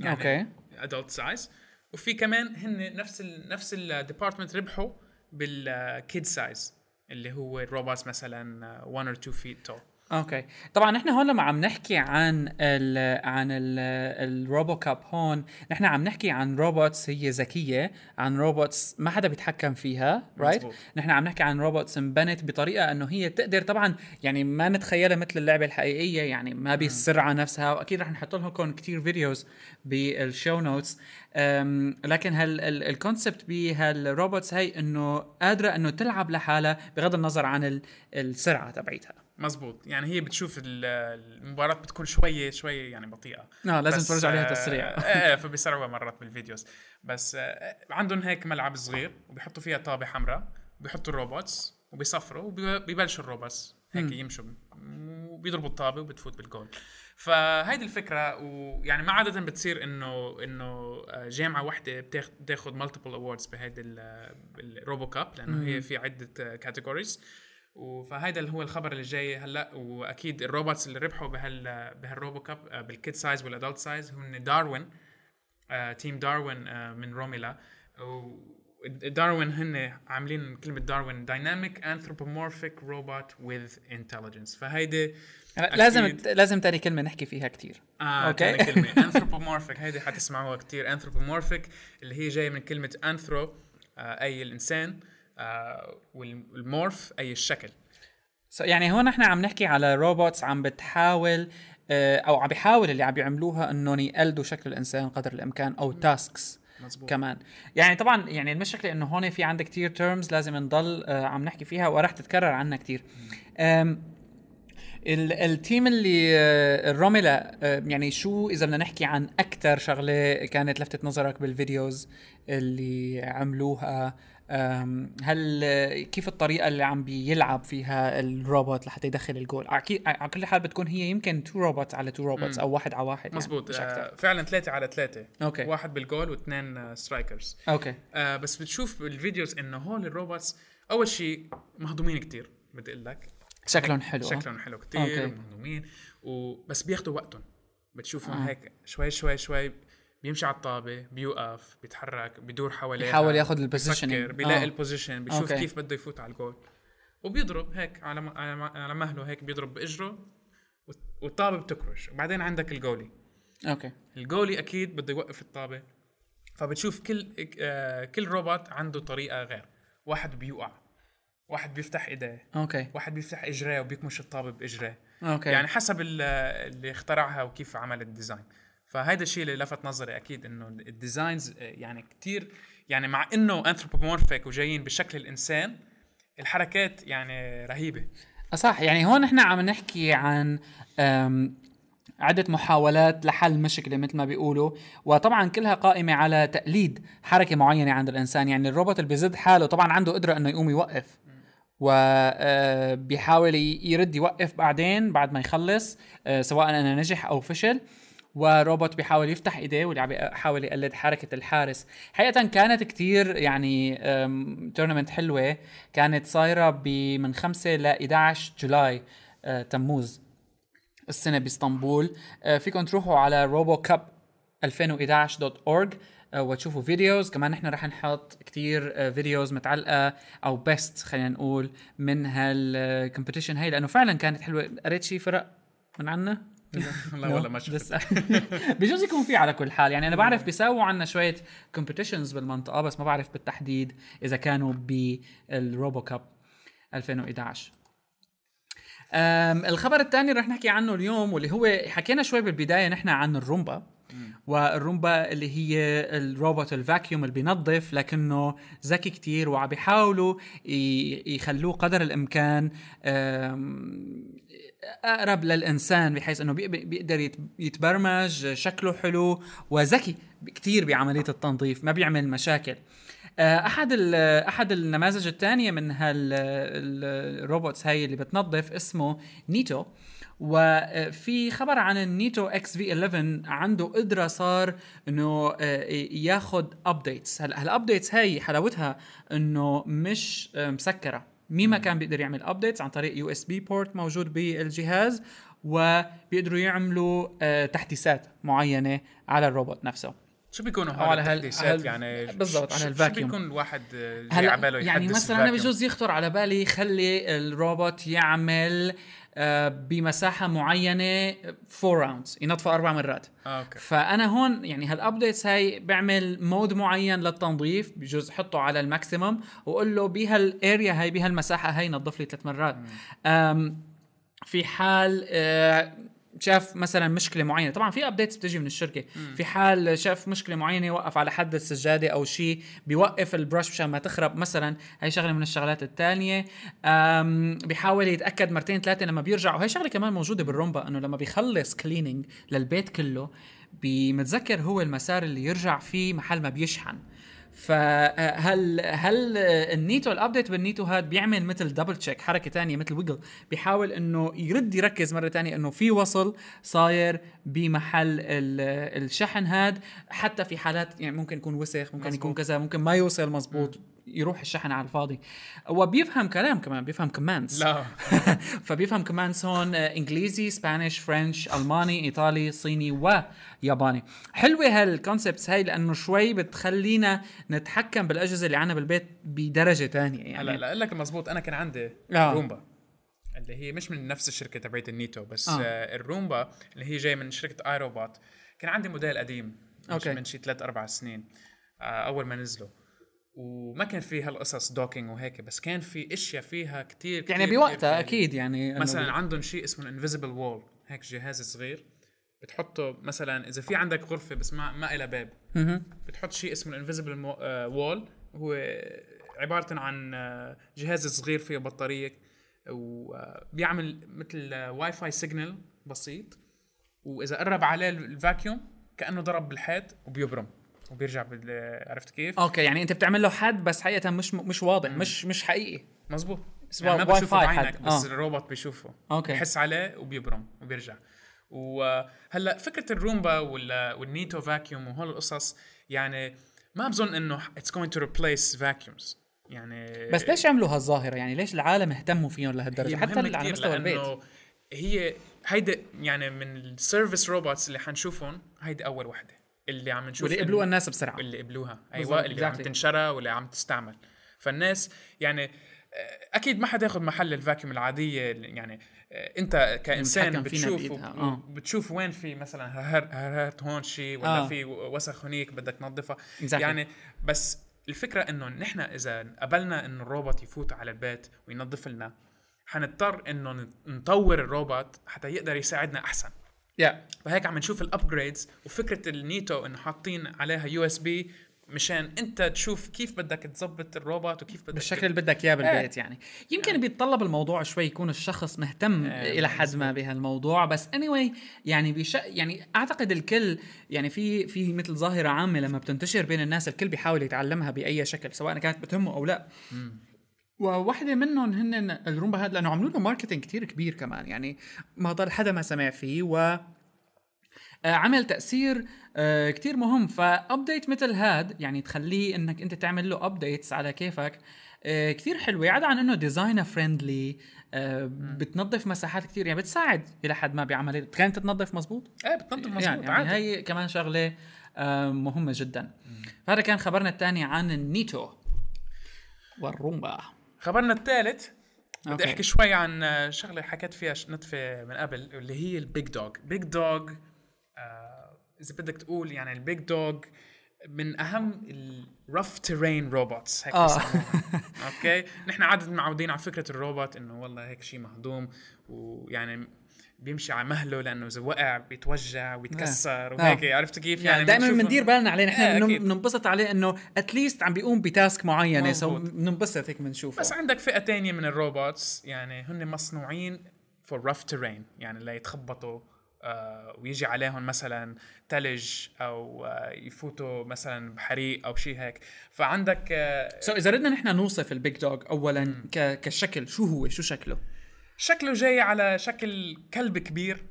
يعني okay. adult size وفي كمان هن نفس ال نفس ال department ربحوا بال kid size اللي هو ال robots مثلا 1 or 2 feet two okay. طبعا نحن هون لما عم نحكي عن ال عن ال RoboCup هون نحن عم نحكي عن robots هي ذكية عن robots ما حدا بيتحكم فيها right? نحن عم نحكي عن robots انبنت بطريقة إنه هي تقدر طبعا يعني ما نتخيلها مثل اللعبة الحقيقية يعني ما بالسرعه نفسها وأكيد رح نحط لكم كثير videos بال show notes لكن هال ال concept بهال robots هي إنه قادرة إنه تلعب لحالها بغض النظر عن السرعة تبعيتها. مزبوط. يعني هي بتشوف المباراة بتكون شوية شوية يعني بطيئة. آه لازم تفرج عليها تسريع. إيه, فبيسرعوها مرات بال videos. بس آه عندهم هيك ملعب صغير وبيحطوا فيها طابة حمراء وبيحطوا ال robots وبيصفروا وبيبلشوا ال robots. هيك يمشوا وبيضربوا الطابة وبتفوت بالجول. فهيدي الفكرة ويعني ما عادة بتصير انه إنه آه، جامعة واحدة بتاخذ multiple awards بهيدي ال RoboCup لأنه هي في عدة categories فهيدا اللي هو الخبر اللي جاي هلأ وأكيد ال robots اللي ربحوا بهال بهال RoboCup آه، بال kid size وال adult size هم DARwIn team DARwIn من RoMeLa. DARwIn هن عاملين كلمة DARwIn dynamic anthropomorphic robot with intelligence فهيدي لازم لازم تاني كلمة نحكي فيها كثير آه okay؟ كلمة. anthropomorphic هيدي حتسمعوها كثير anthropomorphic اللي هي جاية من كلمة anthro آه أي الإنسان. آه، وال morph أي الشكل. So يعني هون إحنا عم نحكي على robots عم بتحاول آه، أو عم بيحاول اللي عم بيعملوها إنهم يقلدوا شكل الإنسان قدر الإمكان أو tasks مزبوط. كمان. يعني طبعا يعني المشكلة إنه هون في عندك كثير terms لازم نضل آه، عم نحكي فيها وراح تتكرر عنا كثير ال team اللي ال RoMeLa يعني شو إذا بدنا نحكي عن أكثر شغلة كانت لفتت نظرك بال videos اللي عملوها هل كيف الطريقة اللي عم بيلعب فيها الروبوت لحتى يدخل الجول؟ أكيد على كل حال بتكون هي يمكن two robots على two robots أو واحد على واحد مزبوط يعني آه فعلا ثلاثة على ثلاثة. okay. واحد بالجول واثنين strikers okay. آه بس بتشوف بال videos إنه هول ال robots أول شيء مهضومين كتير بدي أقول لك. شكلهم حلو. شكلهم حلو كتير مهضومين. وبس بياخذوا وقتهم. بتشوفهم آه. هيك شوي شوي شوي بيمشي على الطابة بيوقف بيتحرك بيدور حواليه بيحاول ياخذ ال position بيلاقي آه. ال position بيشوف okay. كيف بده يفوت على الجول. وبيضرب هيك على على مهله هيك بيضرب بإجره والطابة بتكرش. وبعدين عندك ال goalie. okay. ال goalie أكيد بده يوقف الطابة. فبتشوف كل آه كل روبوت عنده طريقة غير. واحد بيوقع واحد بيفتح إيديه okay. واحد بيفتح إجريه وبيكمش الطابة بإجريه. okay. يعني حسب اللي اخترعها وكيف عمل ال design. فهذا الشيء اللي لفت نظري أكيد إنه ال designs يعني كتير يعني مع إنه anthropomorphic وجايين بشكل الإنسان الحركات يعني رهيبة. صح. يعني هون إحنا عم نحكي عن عدة محاولات لحل مشكلة مثل ما بيقولوا وطبعا كلها قائمة على تقليد حركة معينة عند الإنسان. يعني الروبوت اللي بيزد حاله طبعا عنده قدرة أنه يقوم يوقف وبيحاول يرد يوقف بعدين بعد ما يخلص سواء أنه نجح أو فشل. وروبوت بيحاول يفتح إيديه واللي عم بيحاول يقلد حركة الحارس. حقيقة كانت كتير يعني tournament حلوة. كانت صايرة من 5 ل 11 July أه، تموز السنة بإسطنبول. أه، فيكم تروحوا على RoboCup 2011.org وتشوفوا videos. كمان نحن رح نحط كتير videos أه، متعلقة أو best خلينا نقول من هال competition هي لأنه فعلا كانت حلوة. في شيء فرق من عنا؟ لا والله ما شفت. بجوز يكون في على كل حال. يعني أنا بعرف بيساووا عنا شوية competitions بالمنطقة بس ما بعرف بالتحديد إذا كانوا بال RoboCup 2011 الخبر الثاني رح نحكي عنه اليوم واللي هو حكينا شوي بالبداية نحن عن الرومبا. والرومبا اللي هي الروبوت الفاكيوم اللي بينظف لكنه ذكي كتير وعم بيحاولوا يخلوه قدر الإمكان أقرب للإنسان بحيث إنه بيقدر يتبرمج شكله حلو وذكي كثير بعملية التنظيف ما بيعمل مشاكل. آه، أحد أحد النماذج الثانية من هالروبوتس هاي اللي بتنظف اسمه Neato. وفي خبر عن ال Neato XV-11 عنده قدرة صار إنه ياخذ updates هلا ال updates هاي حلاوتها إنه مش آه، مسكرة؟ مين ما كان بيقدر يعمل updates عن طريق USB port موجود بالجهاز وبيقدروا يعملوا آه، تحديثات معينة على الروبوت نفسه. شو بيكونوا هول التحديثات يعني؟ بالضبط على ال vacuum شو بيكون الواحد على باله يعني مثلا أنا بجوز يخطر على بالي يخلي الروبوت يعمل آه، بمساحة معينة 4 rounds ينطفى أربع مرات. آه، okay. فأنا هون يعني هال updates هاي بعمل mode معين للتنظيف بجوز أحطه على ال maximum وأقول له بهال area هاي بهالمساحة هاي نظف لي ثلاث مرات. في حال آه شاف مثلا مشكلة معينة. طبعا في updates بتجي من الشركة. مم. في حال شاف مشكلة معينة يوقف على حد السجادة أو شيء بيوقف ال brush مشان ما تخرب مثلا هي شغلة من الشغلات الثانية بيحاول يتأكد مرتين ثلاثة لما بيرجع. وهي شغلة كمان موجودة بال Roomba إنه لما بيخلص cleaning للبيت كله بمتذكر هو المسار اللي يرجع فيه محل ما بيشحن. فهل هل ال Neato ال update بال Neato هاد بيعمل مثل double check حركة ثانية مثل wiggle بيحاول إنه يرد يركز مرة ثانية إنه في وصل صاير بمحل الشحن هاد حتى في حالات يعني ممكن يكون وسخ ممكن مزبوط. يكون كذا ممكن ما يوصل مزبوط يروح الشحن على الفاضي. وبيفهم كلام كمان بيفهم commands لا. فبيفهم commands هون آه، إنجليزي Spanish French ألماني إيطالي صيني وياباني. حلوة هال concepts هاي لأنه شوي بتخلينا نتحكم بالأجهزة اللي عنا بالبيت بدرجة ثانية يعني. هلا لا لك مزبوط أنا كان عندي آه. Roomba اللي هي مش من نفس الشركة تبعت ال Neato بس آه. آه ال Roomba اللي هي جاي من شركة iRobot كان عندي موديل قديم okay. من شي ثلاث أربع سنين. آه أول ما نزلوا. وما كان في هالقصص docking وهيك بس كان في أشياء فيها كتير, كتير يعني بوقتها أكيد يعني مثلا عندهم شيء اسمه ال invisible wall هيك جهاز صغير بتحطه مثلا إذا في عندك غرفة بس ما ما لها باب بتحط شيء اسمه ال invisible wall هو عبارة عن آه، جهاز صغير فيه بطارية وبيعمل مثل Wi-Fi signal بسيط وإذا قرب عليه ال vacuum كأنه ضرب بالحيط وبيبرم. وبيرجع بال عرفت كيف؟ okay يعني أنت بتعمل له حد بس حقيقة مش مش واضح مم. مش مش حقيقي. مزبوط يعني ما بشوفه بعينك بس آه. الروبوت بيشوفه. okay. بحس عليه وبيبرم وبيرجع. وهلأ فكرة ال Roomba وال Neato vacuum وهول القصص يعني ما بظن إنه it's going to replace vacuums يعني بس ليش عملوا هالظاهرة؟ يعني ليش العالم اهتموا فيهم لهالدرجة؟ حتى على مستوى البيت. هي هيدي يعني من ال service robots اللي حنشوفهم هيدي أول وحدة. اللي عم نشوف واللي قبلوها الناس بسرعة اللي قبلوها أيوه اللي عم تنشرى واللي عم تستعمل فالناس يعني آه، أكيد ما حدا ياخذ محل ال vacuum العادية يعني آه، أنت كإنسان بتشوف آه. بتشوف وين في مثلا هرهرت هون شيء ولا آه. في وسخ هنيك بدك تنظفها exactly. يعني بس الفكرة إنه نحن إذا قبلنا إنه الروبوت يفوت على البيت وينظف لنا حنضطر إنه نطور الروبوت حتى يقدر يساعدنا أحسن yeah. فهيك عم نشوف ال upgrades وفكرة ال Neato إنه حاطين عليها USB مشان أنت تشوف كيف بدك تظبط الروبوت وكيف بدك بالشكل اللي بدك إياه بالبيت آه. يعني يمكن آه. بيتطلب الموضوع شوي يكون الشخص مهتم آه. إلى حد ما بهالموضوع بس anyway يعني بيش يعني أعتقد الكل يعني في في مثل ظاهرة عامة لما بتنتشر بين الناس الكل بيحاول يتعلمها بأي شكل سواء كانت بتهمه أو لا م. وواحدة منهم هن ال Roomba هذا لأنه عملوا له marketing كثير كبير كمان. يعني ما ضل حدا ما سمع فيه و آه، عمل تأثير آه، كتير مهم. ف update مثل هاد يعني تخليه إنك أنت تعمل له updates على كيفك آه، كتير حلوة. عدا عن إنه designer friendly بتنظف مساحات كتير. يعني بتساعد إلى حد ما بعملية. كانت تنظف مزبوط؟ إيه بتنظف مزبوط يعني, يعني هي كمان شغلة مهمة جدا. فهذا كان خبرنا الثاني عن ال Neato وال Roomba. خبرنا الثالث. بدي أحكي شوي عن شغلة حكيت فيها نتفة من قبل اللي هي ال BigDog BigDog إذا بدك تقول يعني ال BigDog من أهم ال rough terrain robots هيك آه. أوكي؟ نحن عاده معودين على فكرة الروبوت إنه والله هيك شيء مهضوم ويعني بيمشي على مهله لأنه إذا وقع بيتوجع ويتكسر آه. وهيك آه. عرفت كيف؟ يعني, يعني دائما بندير بالنا عليه نحن آه بننبسط عليه إنه at least عم بيقوم ب task معينة so بننبسط هيك بنشوفه. بس عندك فئة تانية من ال robots يعني هن مصنوعين for rough terrain يعني ليتخبطوا آه ويجي عليهم مثلا ثلج أو آه يفوتوا مثلا بحريق أو شيء هيك. فعندك so آه so إذا بدنا نحن نوصف ال Big Dog اولا ك... كشكل شو هو؟ شو شكله؟ شكله جاي على شكل كلب كبير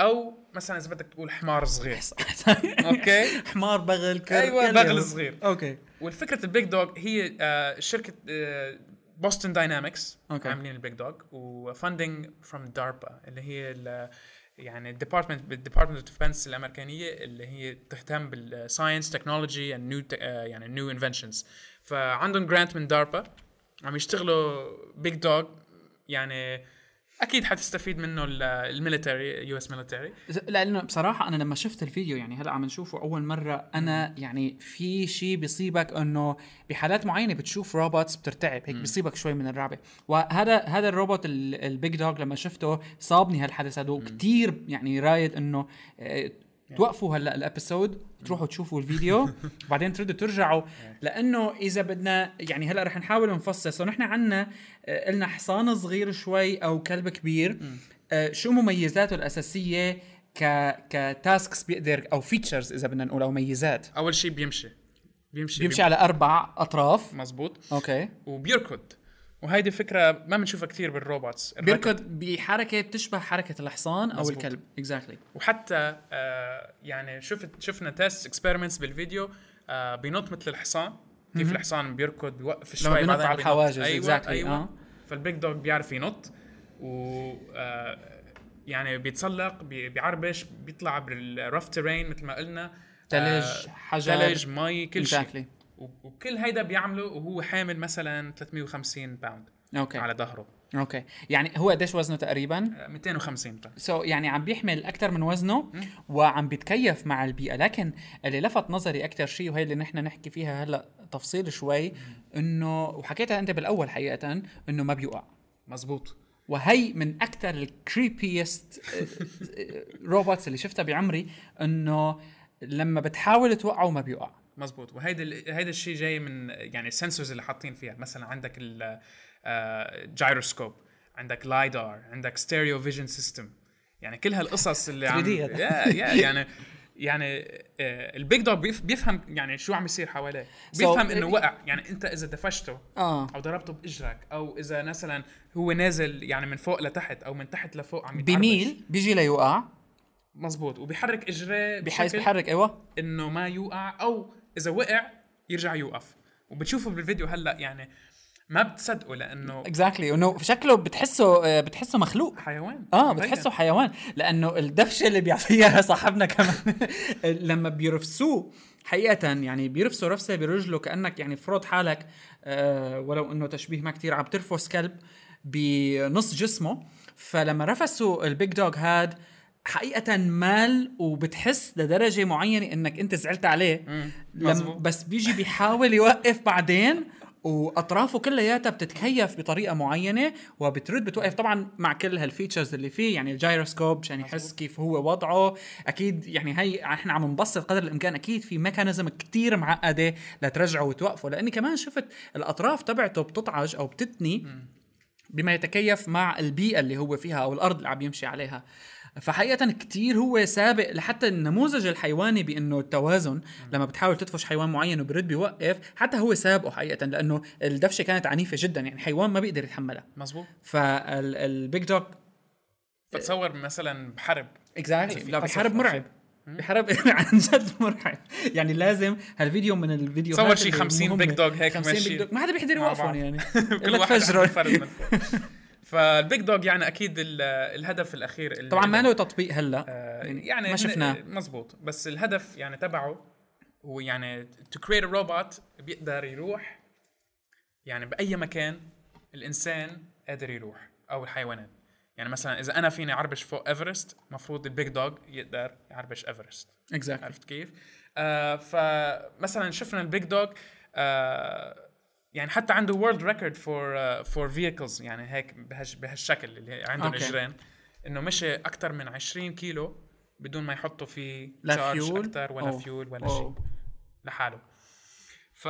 أو مثلا إذا بدك تقول حمار صغير. أوكي؟ حمار بغل كلب أيوه بغل صغير. أوكي. والفكرة ال Big Dog هي آه شركة آه Boston Dynamics عاملين ال Big Dog و funding from DARPA اللي هي يعني ال department بال department of defense الأمريكانية اللي هي تهتم بال science technology and new يعني new inventions فعندهم grant من DARPA عم يشتغلوا Big Dog يعني أكيد حتستفيد منه ال military US military. لأنه بصراحة أنا لما شفت الفيديو يعني هلأ عم نشوفه أول مرة أنا يعني في شيء بيصيبك إنه بحالات معينة بتشوف robots بترتعب هيك بيصيبك شوي من الرعبه وهذا هذا ال robot ال Big Dog لما شفته صابني هالحدث هذا كثير يعني رايد إنه آه، توقفوا هلا ال episode تروحوا تشوفوا الفيديو. وبعدين تردوا ترجعوا. لأنه إذا بدنا يعني هلا رح نحاول نفصل. نحن عنا آه، قلنا حصان صغير شوي أو كلب كبير. آه، شو مميزاته الأساسية ك ك tasks بيقدر أو features إذا بدنا نقول أو ميزات أول شيء بيمشي. بيمشي. بيمشي على أربع أطراف. مزبوط. أوكي وبيركض. وهيدي فكرة ما بنشوفها كثير بال robots بيركض بحركة تشبه حركة الحصان أو مزبوط. الكلب exactly exactly. وحتى آه يعني شفت شفنا test experiments بالفيديو آه بينط مثل الحصان كيف الحصان بيركض بيوقف شوي بينط على الحواجز أيوه exactly. أيوه آه. فال Big Dog بيعرف ينط و آه يعني بيتسلق بيعربش بيطلع بال rough terrain مثل ما قلنا ثلج آه حجر ثلج مي كل شيء exactly. وكل هيدا بيعمله وهو حامل مثلا 350 باوند أوكي. على ظهره. أوكي. يعني هو قديش وزنه تقريبا؟ 250 pound so so, يعني عم بيحمل أكثر من وزنه وعم بيتكيف مع البيئة. لكن اللي لفت نظري أكثر شيء وهي اللي نحن نحكي فيها هلأ تفصيل شوي إنه وحكيتها أنت بالأول حقيقة إنه ما بيوقع. مزبوط. وهي من أكثر ال creepiest robots اللي شفتها بعمري إنه لما بتحاول توقعه ما بيوقع. مزبوط وهيدا هيدا الشيء جاي من يعني ال sensors اللي حاطين فيها. مثلا عندك الجايروسكوب آه، عندك LIDAR عندك stereo vision system يعني كل هالقصص اللي عم يا يا يعني يعني آه، ال Big Dog بيفهم يعني شو عم يصير حواليه. بيفهم إنه وقع. يعني أنت إذا دفشته آه. أو ضربته بإجرك أو إذا مثلا هو نازل يعني من فوق لتحت أو من تحت لفوق عم يتعربش بيميل بيجي ليوقع. مزبوط وبيحرك اجريه بحيث بيحرك أيوه. إنه ما يوقع أو إذا وقع يرجع يوقف. وبتشوفوا بالفيديو هلأ يعني ما بتصدقوا لأنه اكزاكتلي إنه شكله بتحسه آه، بتحسه مخلوق. حيوان. آه بتحسه حيوان. لأنه الدفشة اللي بيعطيها صاحبنا كمان. لما بيرفسوه حقيقة يعني بيرفسوا رفسة برجله كأنك يعني فرض حالك آه ولو إنه تشبيه ما كتير عم ترفس كلب بنص جسمه. فلما رفسوا ال Big Dog هاد حقيقة مال وبتحس لدرجة معينة إنك أنت زعلت عليه. لما بس بيجي بيحاول يوقف بعدين وأطرافه كلياتها بتتكيف بطريقة معينة وبترد بتوقف. طبعا مع كل هال features اللي فيه يعني الجايروسكوب عشان يحس كيف هو وضعه. أكيد يعني هي إحنا عم نبسط قدر الإمكان أكيد في mechanism كتير معقدة لترجعه وتوقفه. لأني كمان شفت الأطراف تبعته بتطعج أو بتتني بما يتكيف مع البيئة اللي هو فيها أو الأرض اللي عم يمشي عليها. فحقيقة كتير هو سابق لحتى النموذج الحيواني بأنه التوازن لما بتحاول تدفش حيوان معين وبرد بيوقف حتى هو سابقه حقيقة لأنه الدفشة كانت عنيفة جدا يعني حيوان ما بيقدر يتحملها. مزبوط فال Big Dog بتصور مثلا بحرب. exactly لا بحرب مرعب. بحرب عن جد مرعب. يعني لازم هالفيديو من الفيديو صور شي 50 Big Dog هيك 50 Big Dog. ما حدا بيقدر يوقفهم يعني. كل واحد فال Big Dog يعني أكيد الهدف الأخير طبعا ما له تطبيق هلأ. آه يعني, يعني ما شفناه. مزبوط بس الهدف يعني تبعه هو يعني to create robot بيقدر يروح يعني بأي مكان الإنسان قادر يروح أو الحيوانات. يعني مثلا إذا أنا فيني أعربش فوق إيفرست المفروض ال Big Dog يقدر يعربش إيفرست. Exactly. عرفت كيف؟ آه فمثلا شفنا ال Big Dog آه يعني حتى عنده world record for for vehicles يعني هيك بهالشكل اللي عندهم okay. اجرين إنه مشي أكثر من 20 كيلو بدون ما يحطوا فيه لا فيول أكثر ولا أوه. فيول ولا شيء. لحاله. ف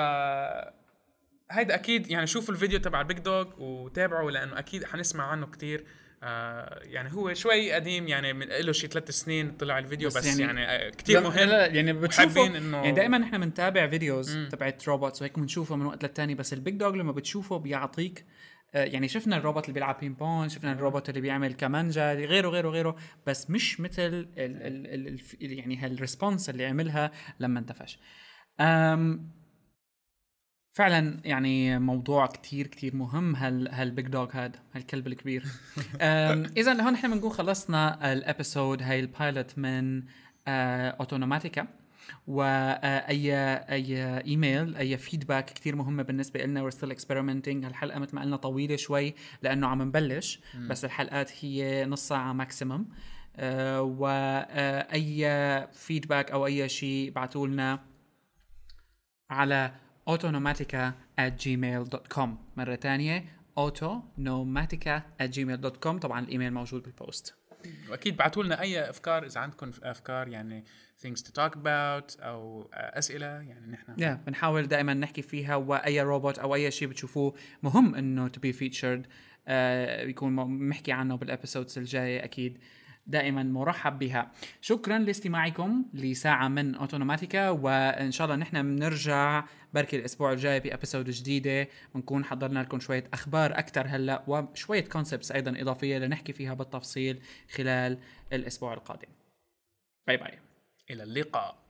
هيدا أكيد يعني شوفوا الفيديو تبع ال Big Dog وتابعوا لأنه أكيد حنسمع عنه كتير. آه يعني هو شوي قديم يعني من له شي ثلاث سنين طلع الفيديو بس, بس يعني, يعني آه، كثير مهم. لا يعني بتشوفوا إنه يعني دائما نحن بنتابع videos تبعت robots وهيك بنشوفه من وقت للتاني بس ال Big Dog لما بتشوفه بيعطيك يعني شفنا الروبوت اللي بيلعب ping pong شفنا الروبوت اللي بيعمل كمانجا غيره غيره غيره بس مش مثل ال ال ال يعني هال response اللي عملها لما انتفش. فعلا يعني موضوع كتير كتير مهم. هال هال big dog هذا هالكلب الكبير. اذا هون إحنا بنكون خلصنا ال episode هاي ال pilot من اوتونوماتيكا وأي أي ايميل أي feedback كثير مهمه بالنسبة لنا we're still experimenting الحلقة مثل ما قلنا طويلة شوي لأنه عم نبلش بس الحلقات هي نص ساعة maximum أه وأي feedback أو أي شيء ابعتوا لنا على autonomatica at gmail.com مرة ثانية autonomatica at gmail.com طبعا الإيميل موجود بال post وأكيد بعثوا لنا أي أفكار إذا عندكم أفكار يعني things to talk about أو أسئلة يعني نحن yeah, بنحاول دائما نحكي فيها وأي روبوت أو أي شيء بتشوفوه مهم إنه to be featured. آه يكون بنحكي عنه بال episodes الجاية أكيد. دائما مرحب بها. شكرا لاستماعكم لساعة من اوتوماتيكا وإن شاء الله نحن بنرجع بركي الأسبوع الجاي ب episode جديدة. بنكون حضرنا لكم شوية أخبار أكثر هلأ وشوية concepts أيضا إضافية لنحكي فيها بالتفصيل خلال الأسبوع القادم. bye bye. إلى اللقاء.